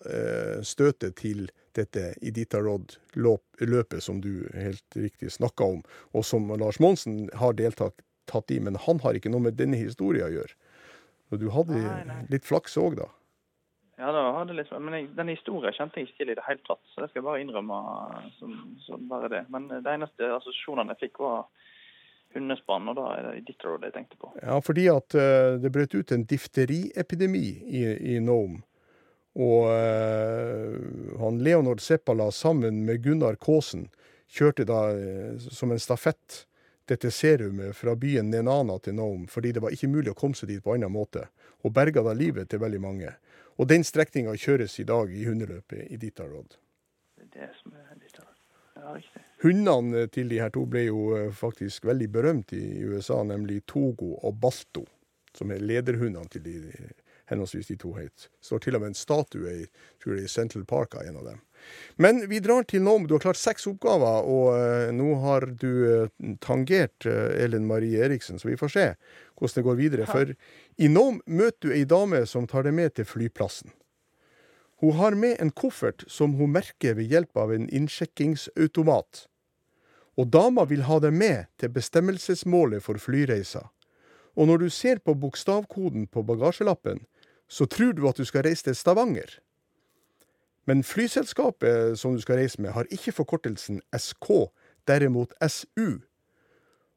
eh, støtet til dette Iditarod-løpet som du helt riktig snakka om, og som Lars Monsen har deltatt tatt i, men han har ikke noe med denne historien å gjøre. Og du hadde Nei, nei. litt flaks òg, da. Ja, da det litt, men jeg, den historien kjente jeg ikke til i det hele tatt, så det skal jeg bare innrømme som, som bare det. Men de eneste assosiasjonene jeg fikk, var hundespann, og da er det Iditarod jeg tenkte på. Ja, fordi at uh, det brøt ut en difteriepidemi i, i Nome. Og uh, han Leonard Seppala sammen med Gunnar Kaasen kjørte da uh, som en stafett dette serumet fra byen Nenana til Nome, fordi det var ikke mulig å komme seg dit på annen måte. Og berga da livet til veldig mange. Og den strekninga kjøres i dag i hundeløpet i Ditarod. Det er det som er. Ja, riktig. Hundene til de her to ble jo eh, faktisk veldig berømt i USA, nemlig Togo og Balto, som er lederhundene til de, henholdsvis de to het. Står til og med en statue i, tror jeg, i Central Park av en av dem. Men vi drar til Nome. Du har klart seks oppgaver, og eh, nå har du eh, tangert eh, Ellen Marie Eriksen, så vi får se hvordan det går videre. For i Nome møter du ei dame som tar deg med til flyplassen. Hun har med en koffert som hun merker ved hjelp av en innsjekkingsautomat. Og dama vil ha deg med til bestemmelsesmålet for flyreisa. Og når du ser på bokstavkoden på bagasjelappen, så tror du at du skal reise til Stavanger. Men flyselskapet som du skal reise med, har ikke forkortelsen SK, derimot SU.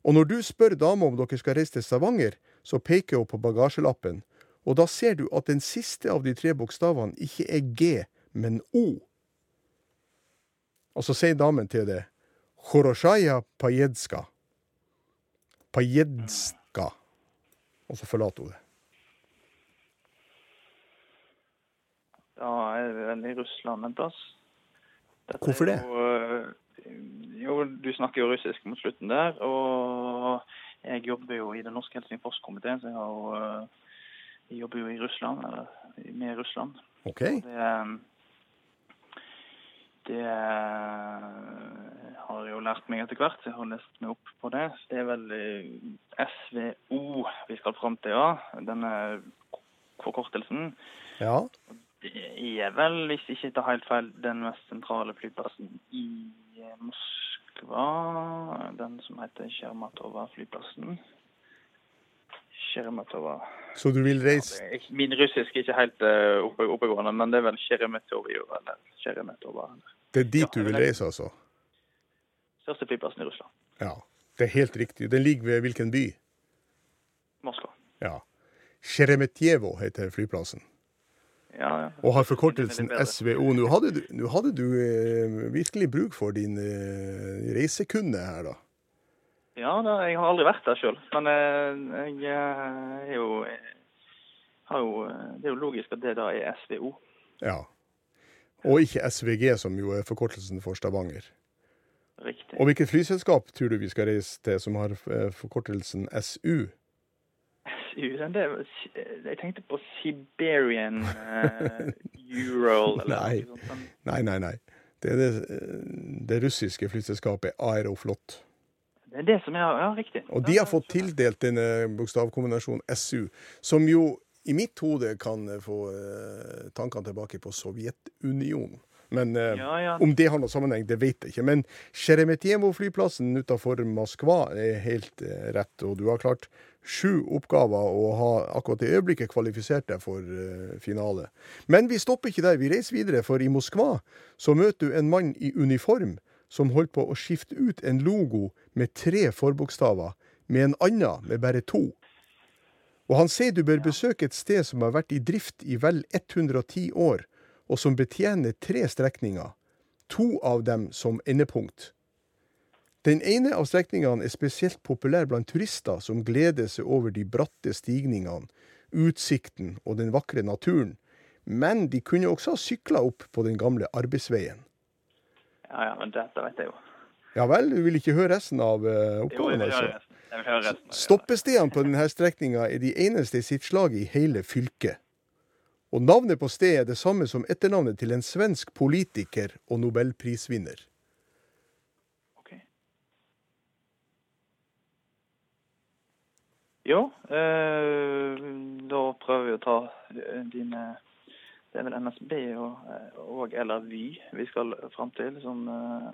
Og når du spør dama om dere skal reise til Stavanger, så peker hun på bagasjelappen, og da ser du at den siste av de tre bokstavene ikke er G, men O. Og så sier damen til det Khoroshaya Pajedska. Pajedska. Og så forlater hun det. Da er vi vel i Russland en plass. Dette Hvorfor det? Jo, eh, jo, du snakker jo russisk mot slutten der. Og jeg jobber jo i den norske Helsingforskomiteen, så jeg, jo, eh, jeg jobber jo i Russland, eller med Russland. OK? Det, eh, det eh, har jeg jo lært meg etter hvert. Jeg har lest meg opp på det. Så det er vel eh, SVO vi skal fram til, ja. Denne forkortelsen. Ja. Det er vel, hvis jeg ikke tar helt feil, den mest sentrale flyplassen i eh, Moskva. Den som heter Sjermatova-flyplassen. Sjermatova Så du vil reise ja, Min russisk er ikke helt eh, oppe, oppegående, men det er vel eller Sjeremetova. Det er dit du vil reise, altså? Største flyplassen i Russland. Ja. Det er helt riktig. Den ligger ved hvilken by? Moskva. Ja. Sheremetyevo heter flyplassen. Ja, ja. Og har forkortelsen. SVO. Nå hadde du, nå hadde du eh, virkelig bruk for din eh, reisekunde her, da. Ja, da, jeg har aldri vært der sjøl. Men eh, jeg eh, er jo, har jo Det er jo logisk at det da er SVO. Ja. Og ikke SVG, som jo er forkortelsen for Stavanger. Riktig. Og hvilket flyselskap tror du vi skal reise til som har forkortelsen SU? Den der, jeg tenkte på Siberian uh, Ural eller Nei. Nei, nei, nei. Det er det, eh, det russiske flyselskapet Aeroflot. Det er det som er Ja, riktig. Og de har fått tildelt denne bokstavkombinasjonen SU, som jo i mitt hode kan eh, få uh, tankene tilbake på Sovjetunionen. Men eh, Ja, ja. om det har noen sammenheng, det vet jeg ikke. Men Sheremetyevo-flyplassen utenfor Moskva er helt eh, rett, og du har klart sju oppgaver og har akkurat i øyeblikket kvalifisert deg for uh, finale. Men vi stopper ikke der, vi reiser videre, for i Moskva så møter du en mann i uniform som holdt på å skifte ut en logo med tre forbokstaver med en annen med bare to. Og han sier du bør besøke et sted som har vært i drift i vel 110 år, og som betjener tre strekninger, to av dem som endepunkt. Den ene av strekningene er spesielt populær blant turister som gleder seg over de bratte stigningene, utsikten og den vakre naturen, men de kunne også ha sykla opp på den gamle arbeidsveien. Ja, ja, men dette vet jeg jo. Ja vel, du vil ikke høre resten av eh, Jo, jeg oppgaven, vil høre altså? vil høre resten. Stoppestedene på denne strekninga er de eneste i sitt slag i hele fylket. Og navnet på stedet er det samme som etternavnet til en svensk politiker og nobelprisvinner. Jo, eh, da prøver vi å ta eh, dine Det er vel NSB og, eh, og eller Vy vi skal fram til. Som, eh,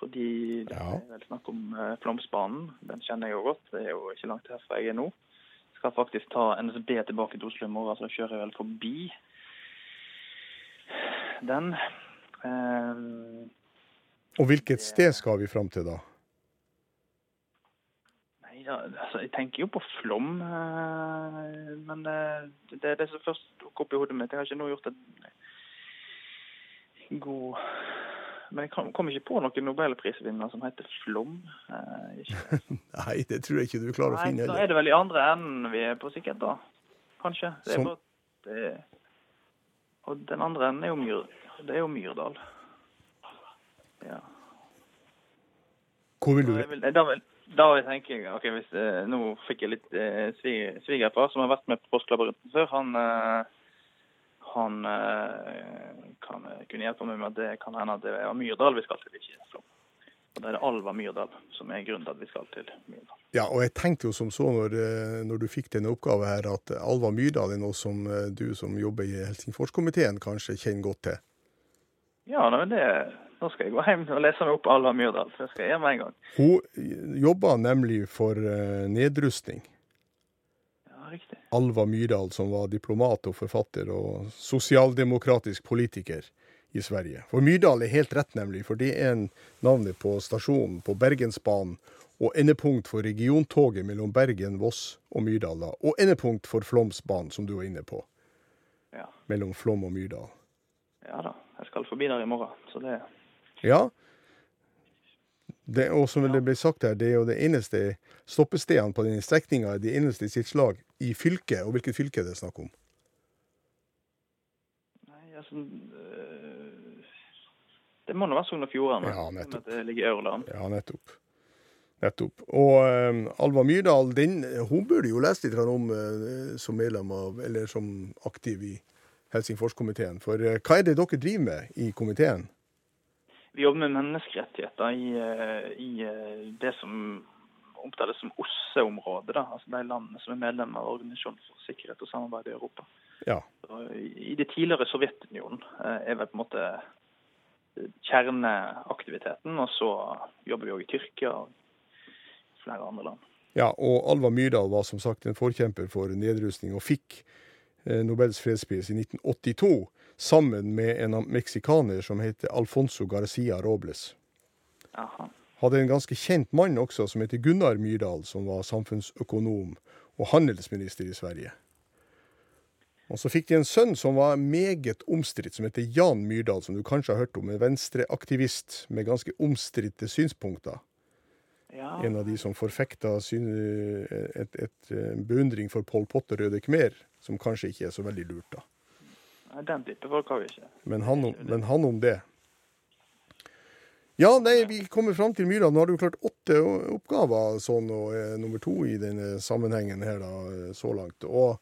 fordi det Ja. er vel snakk om Flåmsbanen. Den kjenner jeg jo godt. Det er jo ikke langt herfra jeg er nå. Skal faktisk ta NSB tilbake til Oslo i morgen, så kjører jeg vel forbi den. Eh, Og hvilket sted skal vi fram til, da? Ja, altså, jeg tenker jo på Flom, eh, men eh, det er det som først dukker opp i hodet mitt. Jeg har ikke nå gjort en god Men jeg kom, ikke på noen nobelprisvinner som heter Flom. Eh. Nei, det tror jeg ikke du klarer å Nei, finne da er det vel i andre enden vi er på sikkert, da. Kanskje. Det Som- bare, det, og den andre enden er jo, Myr, det er jo Myrdal. Ja. Hvor vil du Da vil, da vil, da tenker jeg ok, hvis, eh, Nå fikk jeg litt eh, svig- svigerfar som har vært med på Påskelabyrinten før. Han, eh, han eh, kan eh, kunne hjelpe meg med at det kan hende at det er Myrdal vi skal til, ikke Flåm. Og Det er det Alva Myrdal som er grunnen til at vi skal til Myrdal. Ja, og jeg tenkte jo som så når, eh, når du fikk denne oppgaven her, at Alva Myrdal er noe som du som jobber i Helsingforskomiteen kanskje kjenner godt til. Ja, nei, er det, nå skal jeg gå hjem og lese meg opp Alva Myrdal. Det skal jeg gjøre med en gang. Hun jobba nemlig for eh, nedrustning. Ja, riktig. Alva Myrdal, som var diplomat og forfatter og sosialdemokratisk politiker i Sverige. For Myrdal er helt rett, nemlig, for det er en navnet på stasjonen på Bergensbanen og endepunkt for regiontoget mellom Bergen, Voss og Myrdal. da. Og endepunkt for Flåmsbanen, som du var inne på, Ja. mellom Flåm og Myrdal. ja da. Jeg skal forbi der i morgen, så det Ja, Det, og som det ble sagt her, det er jo det eneste stoppestedene på denne strekninga, det eneste i sitt slag i fylket. Og hvilket fylke er det snakk om? Nei, altså øh, Det må nå være Sogn og Fjordane. Ja, nettopp. Det ligger i Aurland. Ja, nettopp. Nettopp. Og um, Alva Myrdal, den, hun burde jo lest litt om uh, som medlem av, eller som aktiv i Helsingforskomiteen. For uh, hva er det dere driver med i komiteen? Vi jobber med menneskerettigheter i, eh, i eh, det som omtales som OSSE-området. Altså de landene som er medlemmer av Organisasjonen for sikkerhet og samarbeid i Europa. Ja. I det tidligere Sovjetunionen eh, er vel på en måte eh, kjerneaktiviteten. Og så jobber vi òg i Tyrkia og flere andre land. Ja, og Alva Myrdal var som sagt en forkjemper for nedrustning, og fikk eh, Nobels fredspris i 1982 sammen med en meksikaner som heter Alfonso Garcia Robles. Aha. Hadde en ganske kjent mann også som heter Gunnar Myrdal, som var samfunnsøkonom og handelsminister i Sverige. Og så fikk de en sønn som var meget omstridt, som heter Jan Myrdal, som du kanskje har hørt om, en venstreaktivist med ganske omstridte synspunkter. Ja, En av de som forfekta et, et, eh, beundring for Pol Pot og Røde Khmer, som kanskje ikke er så veldig lurt, da. Nei, den type folk har vi ikke. Men han om, men han om det. Ja, nei, vi kommer fram til Myra. Nå har du klart åtte oppgaver sånn, og er nummer to i denne sammenhengen her da, eh, så langt. Og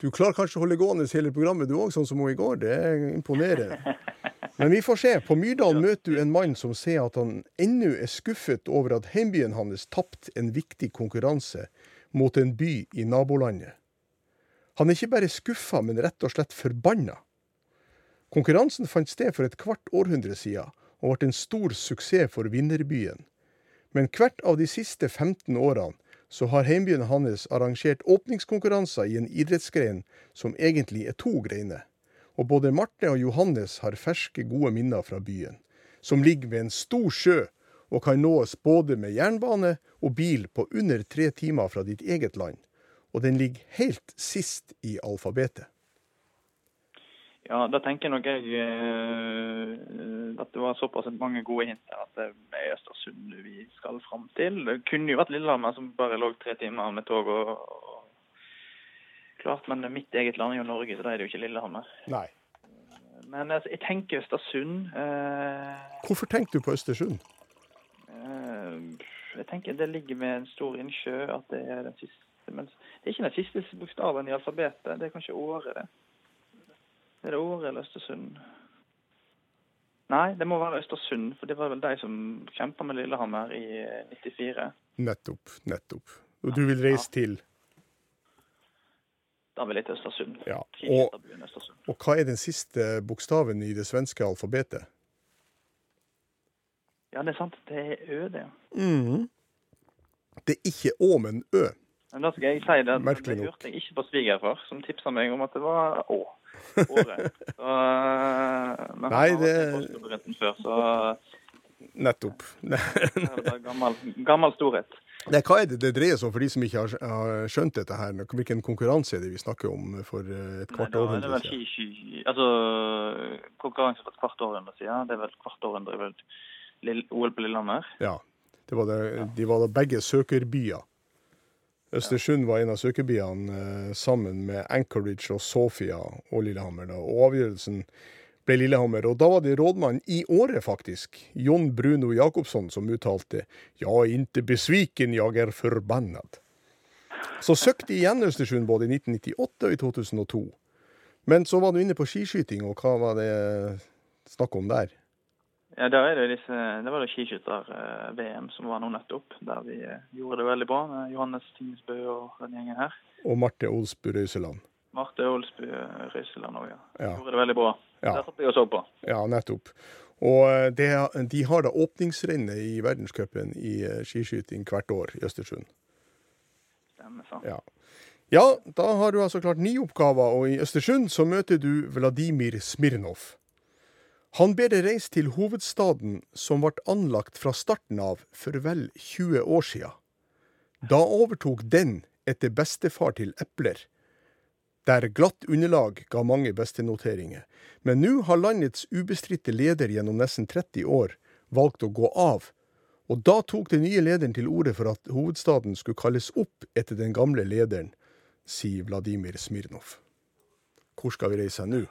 du klarer kanskje å holde gående hele programmet du òg, sånn som hun i går. Det er imponerende. Men vi får se. På Myrdal møter du en mann som sier at han ennå er skuffet over at heimbyen hans tapte en viktig konkurranse mot en by i nabolandet. Han er ikke bare skuffa, men rett og slett forbanna. Konkurransen fant sted for et kvart århundre siden, og ble en stor suksess for vinnerbyen. Men hvert av de siste 15 årene så har heimbyen hans arrangert åpningskonkurranser i en idrettsgren som egentlig er to greiner. Og både Marte og Johannes har ferske, gode minner fra byen, som ligger ved en stor sjø og kan nås både med jernbane og bil på under tre timer fra ditt eget land. Og den ligger helt sist i alfabetet. Ja, da tenker nok jeg uh, at det var såpass mange gode hint her at det er Østersund vi skal fram til. Det kunne jo vært Lillehammer som bare lå tre timer med tog og, og Klart, men mitt eget land er jo Norge, så da er det jo ikke Lillehammer. Nei. Men altså, jeg tenker Østersund. Uh, Hvorfor tenker du på Østersund? Uh, jeg tenker det ligger med en stor innsjø, at det er den siste Men det er ikke den siste bokstaven i alfabetet, det er kanskje Åre, det. Er det Åre eller Østersund? Nei, det må være Østersund, for det var vel de som kjempa med Lillehammer i eh, 94. Nettopp, nettopp. Og du vil reise til Da vil jeg til Østersund. Ja. Og, og hva er den siste bokstaven i det svenske alfabetet? Ja, det er sant. Det er Ø, det. Det er ikke Å, men Ø. Men da skal jeg si det, Merkelig det hørte jeg ikke på svigerfar, som tipsa meg om at det var Å. Året. Så, eh, men Nei, det- før, så Nettopp. det er gammel, gammel storhet. Nei, hva er det det dreier seg om for de som ikke har, skjønt dette her? Hvilken konkurranse er det vi snakker om for eh, et kvart århundre siden? det er vel ski, ski, altså konkurranse for et kvart århundre siden. Det er vel kvart århundre OL på Lillehammer. Ja. Det var det, de var da begge søkerbyer. Østersund var en av søkerbyene eh, sammen med Anchorage og Sofia og Lillehammer. Da. Og avgjørelsen ble Lillehammer. Og da var det rådmannen i året, faktisk, Jon Bruno Jacobsson, som uttalte Ja, inte besviken, jag er förbannad. Så søkte igjen Østersund både i 1998 og i 2002. Men så var du inne på skiskyting, og hva var det snakk om der? Ja, det, disse, det var det skiskytter-VM som var nå nettopp, der vi eh, gjorde det veldig bra med Johannes Tingsbø og den gjengen her. Og Marte Olsbu Røiseland. Marte Olsbu eh, Røiseland òg, ja. Ja. Gjorde det veldig bra. Ja. Der satt vi og så på. Ja, nettopp. Og eh, det, de har da åpningsrennet i verdenscupen i eh, skiskyting hvert år i Østersund. Stemmer, sant. Ja. ja, da har du altså klart ni oppgaver, og i Østersund så møter du Vladimir Smirnov. Han ber deg reise til hovedstaden som ble anlagt fra starten av for vel 20 år siden. Da overtok den etter bestefar til epler, der glatt underlag ga mange bestenoteringer. Men nå har landets ubestridte leder gjennom nesten 30 år valgt å gå av, Og da tok den nye lederen til orde for at hovedstaden skulle kalles opp etter den gamle lederen, sier Vladimir Smirnov. Hvor skal vi reise nå?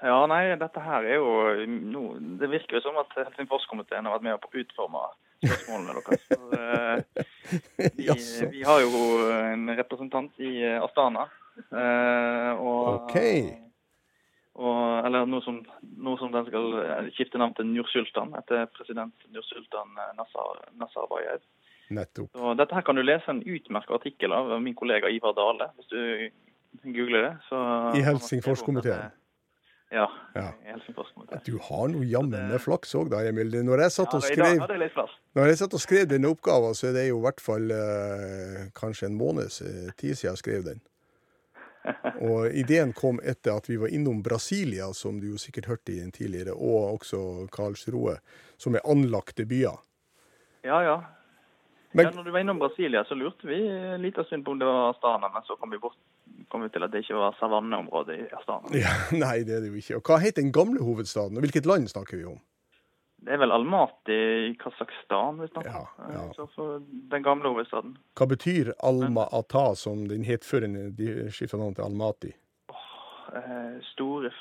Ja, nei, dette her er jo no, Det virker jo som at Helsingforskomiteen har vært med på å utforme spørsmålene deres. For, uh, vi, vi har jo en representant i eh, Astana. Uh, og, Ok. Og, eller nå som, nå som den skal eh, skifte navn til Nursultan, etter president Nursultan eh, Nazar, Nazarbayev. Nettopp. Så dette her kan du lese en utmerket artikkel av min kollega Ivar Dale, hvis du googler det. Så, I Helsingforskomiteen? Ja, Ja. Du har nå jammen med flaks òg, da, Emil. Når jeg satt og skrev. Når jeg satt og skrev denne oppgaven, så er det jo i hvert fall eh, kanskje en måneds eh, tid siden jeg skrev den. Og ideen kom etter at vi var innom Brasilia, som du jo sikkert hørte i den tidligere, og også Karlsroe, som er anlagte byer. Ja, ja. Men- ja. Når du var innom Brasilia, så lurte vi en liten stund på om det var Astana, men så kom vi, bort, kom vi til at det ikke var savanneområdet i Astana. Ja, nei, det er det jo ikke. Og hva het den gamle hovedstaden, og hvilket land snakker vi om? Det er vel Almaty i Kasakhstan vi snakker Ja, ja. Eh, den gamle hovedstaden. Hva betyr Alma-Ata, som den het før de skifta navn til Almaty? Eh, store eh,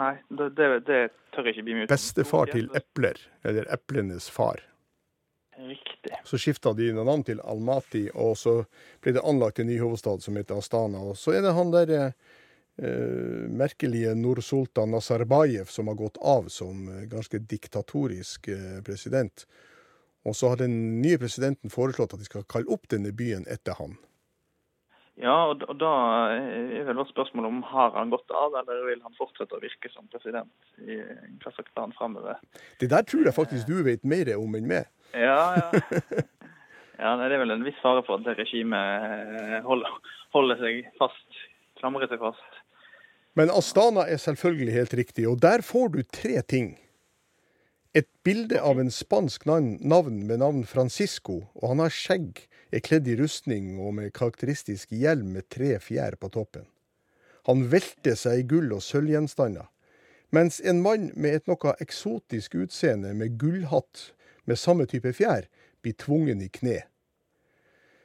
nei, det, det, det tør jeg ikke bli med ut. Bestefar til epler, eller eplenes far. Riktig. Så skifta de navn til Almaty, og så ble det anlagt en ny hovedstad som heter Astana. Og så er det han der eh, merkelige Nur-Sultan Nazarbayev som har gått av som eh, ganske diktatorisk eh, president. Og så har den nye presidenten foreslått at de skal kalle opp denne byen etter han. Ja, og, da- og da er vel vårt spørsmål om har han gått av, eller vil han fortsette å virke som president i Kasakhstan framover? Det der tror jeg faktisk du vet mer om enn meg. Ja, ja. ja, det er vel en viss fare for at det regimet holder, holder seg fast, klamrer seg fast. Men Astana er selvfølgelig helt riktig, og der får du tre ting. Et bilde av en spansk navn med navn Francisco, og han har skjegg, er kledd i rustning og med karakteristisk hjelm med tre fjær på toppen. Han velter seg i gull og sølvgjenstander, mens en mann med et noe eksotisk utseende med gullhatt med samme type fjær blir tvungen i kne.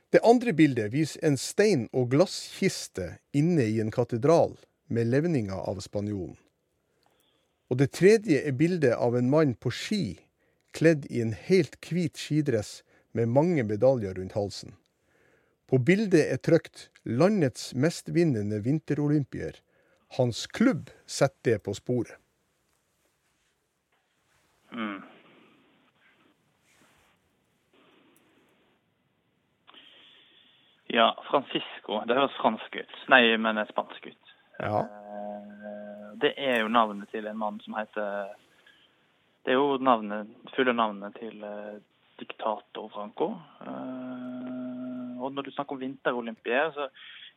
Det andre bildet viser en stein- og glasskiste inne i en katedral med levninger av spanjolen. Og det tredje er bildet av en mann på ski, kledd i en helt hvit skidress med mange medaljer rundt halsen. På bildet er trykt 'Landets mestvinnende vinterolympier'. Hans klubb setter det på sporet. Mm. Ja, Francisco. Det høres fransk ut. Nei, men spansk ut. Ja. Eh, Det er jo navnet til en mann som heter Det er jo navnet, fulle navnet til eh, diktator Franco. Eh, og når du snakker om vinterolympier, så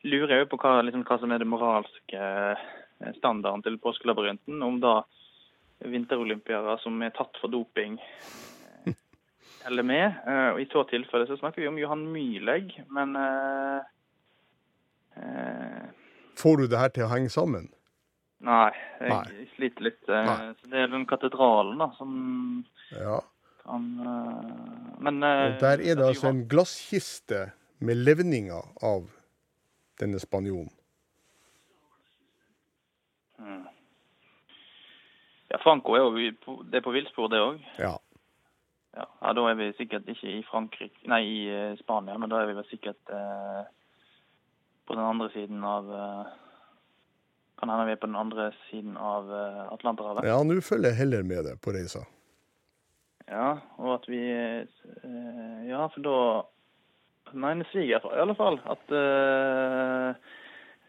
lurer jeg jo på hva, liksom, hva som er det moralske standarden til påskelabyrinten. Om da vinterolympiere som er tatt for doping eller med. Eh, og I så tilfelle så snakker vi om Johan Myhlegg, men eh, eh, Får du det her til å henge sammen? Nei, jeg Nei. sliter litt. eh, Nei. Så det er den katedralen da, som Ja. kan Men Og der er det altså en glasskiste med levninger av denne spanjolen. Mm. Ja, Franco er jo på- det er på villspor, det òg. Ja. Ja. ja, da er vi sikkert ikke i Frankrike, nei, i eh, Spania, men da er vi vel sikkert eh, på den andre siden av eh, Kan hende vi er på den andre siden av eh, Atlanterhavet. Ja, nå følger jeg heller med deg på reisa. Ja, og at vi eh, Ja, for da mener sviger i alle fall at eh,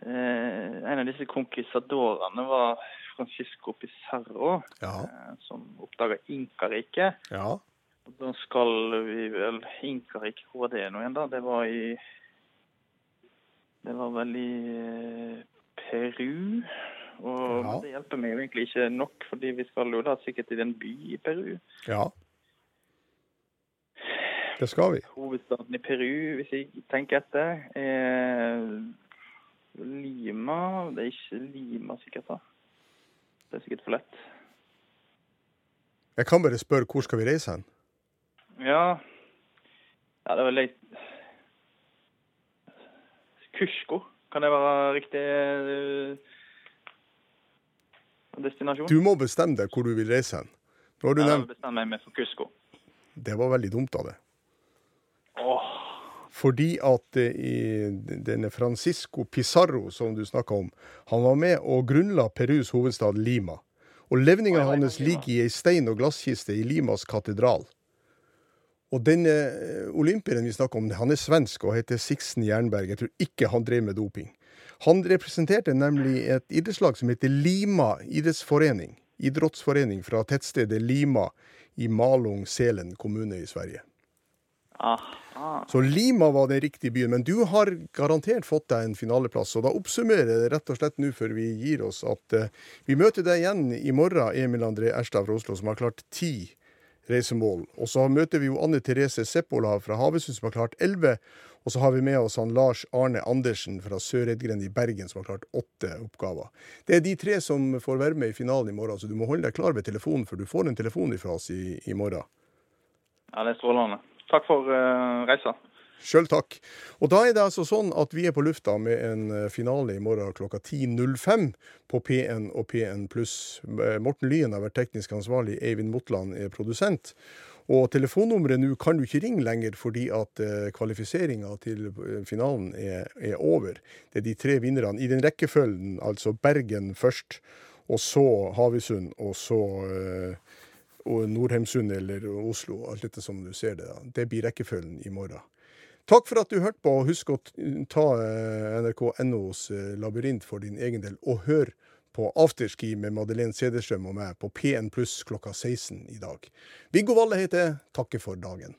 en av disse konquisadorene var Francisco Pizarro, Ja. som oppdaga Inkariket. Ja. Da skal vi vel Inkariket, hvor var det nå igjen, da? Det var i Det var vel i eh, Peru. Og Ja. det hjelper meg jo egentlig ikke nok, fordi vi skal jo da sikkert til en by i Peru. Ja. Det skal vi. Hovedstaden i Peru, hvis jeg tenker etter, er Lima. Det er ikke Lima sikkert, da. Det er sikkert for lett. Jeg kan bare spørre hvor skal vi reise hen? Ja, ja det var litt Kusko, kan det være riktig eh, destinasjon? Du må bestemme deg hvor du vil reise hen. Nå har du nevnt bestemmer jeg meg for Kusko. Det var veldig dumt av det. Åh, Fordi at eh, i denne Francisco Pizarro som du snakka om, han var med og grunnla Perus hovedstad Lima. Og levninga hans ligger i ei stein- og glasskiste i Limas katedral. Og denne eh, olympieren vi snakker om, han er svensk og heter Sixten Jernberg. Jeg tror ikke han drev med doping. Han representerte nemlig et idrettslag som heter Lima idrettsforening. Idrettsforening fra tettstedet Lima i Malung-Selen kommune i Sverige. aha. Så Lima var den riktige byen, men du har garantert fått deg en finaleplass. Og da oppsummerer jeg det rett og slett nå før vi gir oss at uh, vi møter deg igjen i morgen, Emil André Erstad fra Oslo, som har klart ti reisemål. Og så møter vi jo Anne Therese Seppola fra Havøysund, som har klart elleve. Og så har vi med oss han Lars Arne Andersen fra Sør-Edgren i Bergen, som har klart åtte oppgaver. Det er de tre som får være med i finalen i morgen, så du må holde deg klar ved telefonen, for du får en telefon fra oss i, i morgen. Ja, det er strålende. Takk for uh, reisa. Sjøl takk. Og da er det altså sånn at vi er på lufta med en eh, finale i morgen klokka 10.05 på P1 og P1 pluss. Eh, Morten Lyen har vært teknisk ansvarlig, Eivind Motland er produsent. Og telefonnummeret nå kan du ikke ringe lenger fordi at eh, kvalifiseringa til eh, finalen er, er over. Det er de tre vinnerne i den rekkefølgen, altså Bergen først, og så Havøysund, og så eh, og Nordheimsund eller Oslo, alt dette som du ser det. da. Det blir rekkefølgen i morgen. Takk for at du hørte på, og husk å ta eh, nrk.nos eh, labyrint for din egen del, og hør på Afterski med Madeleine Cederstrøm og meg på P1 pluss klokka 16 i dag. Viggo Valle heter jeg. Takker for dagen.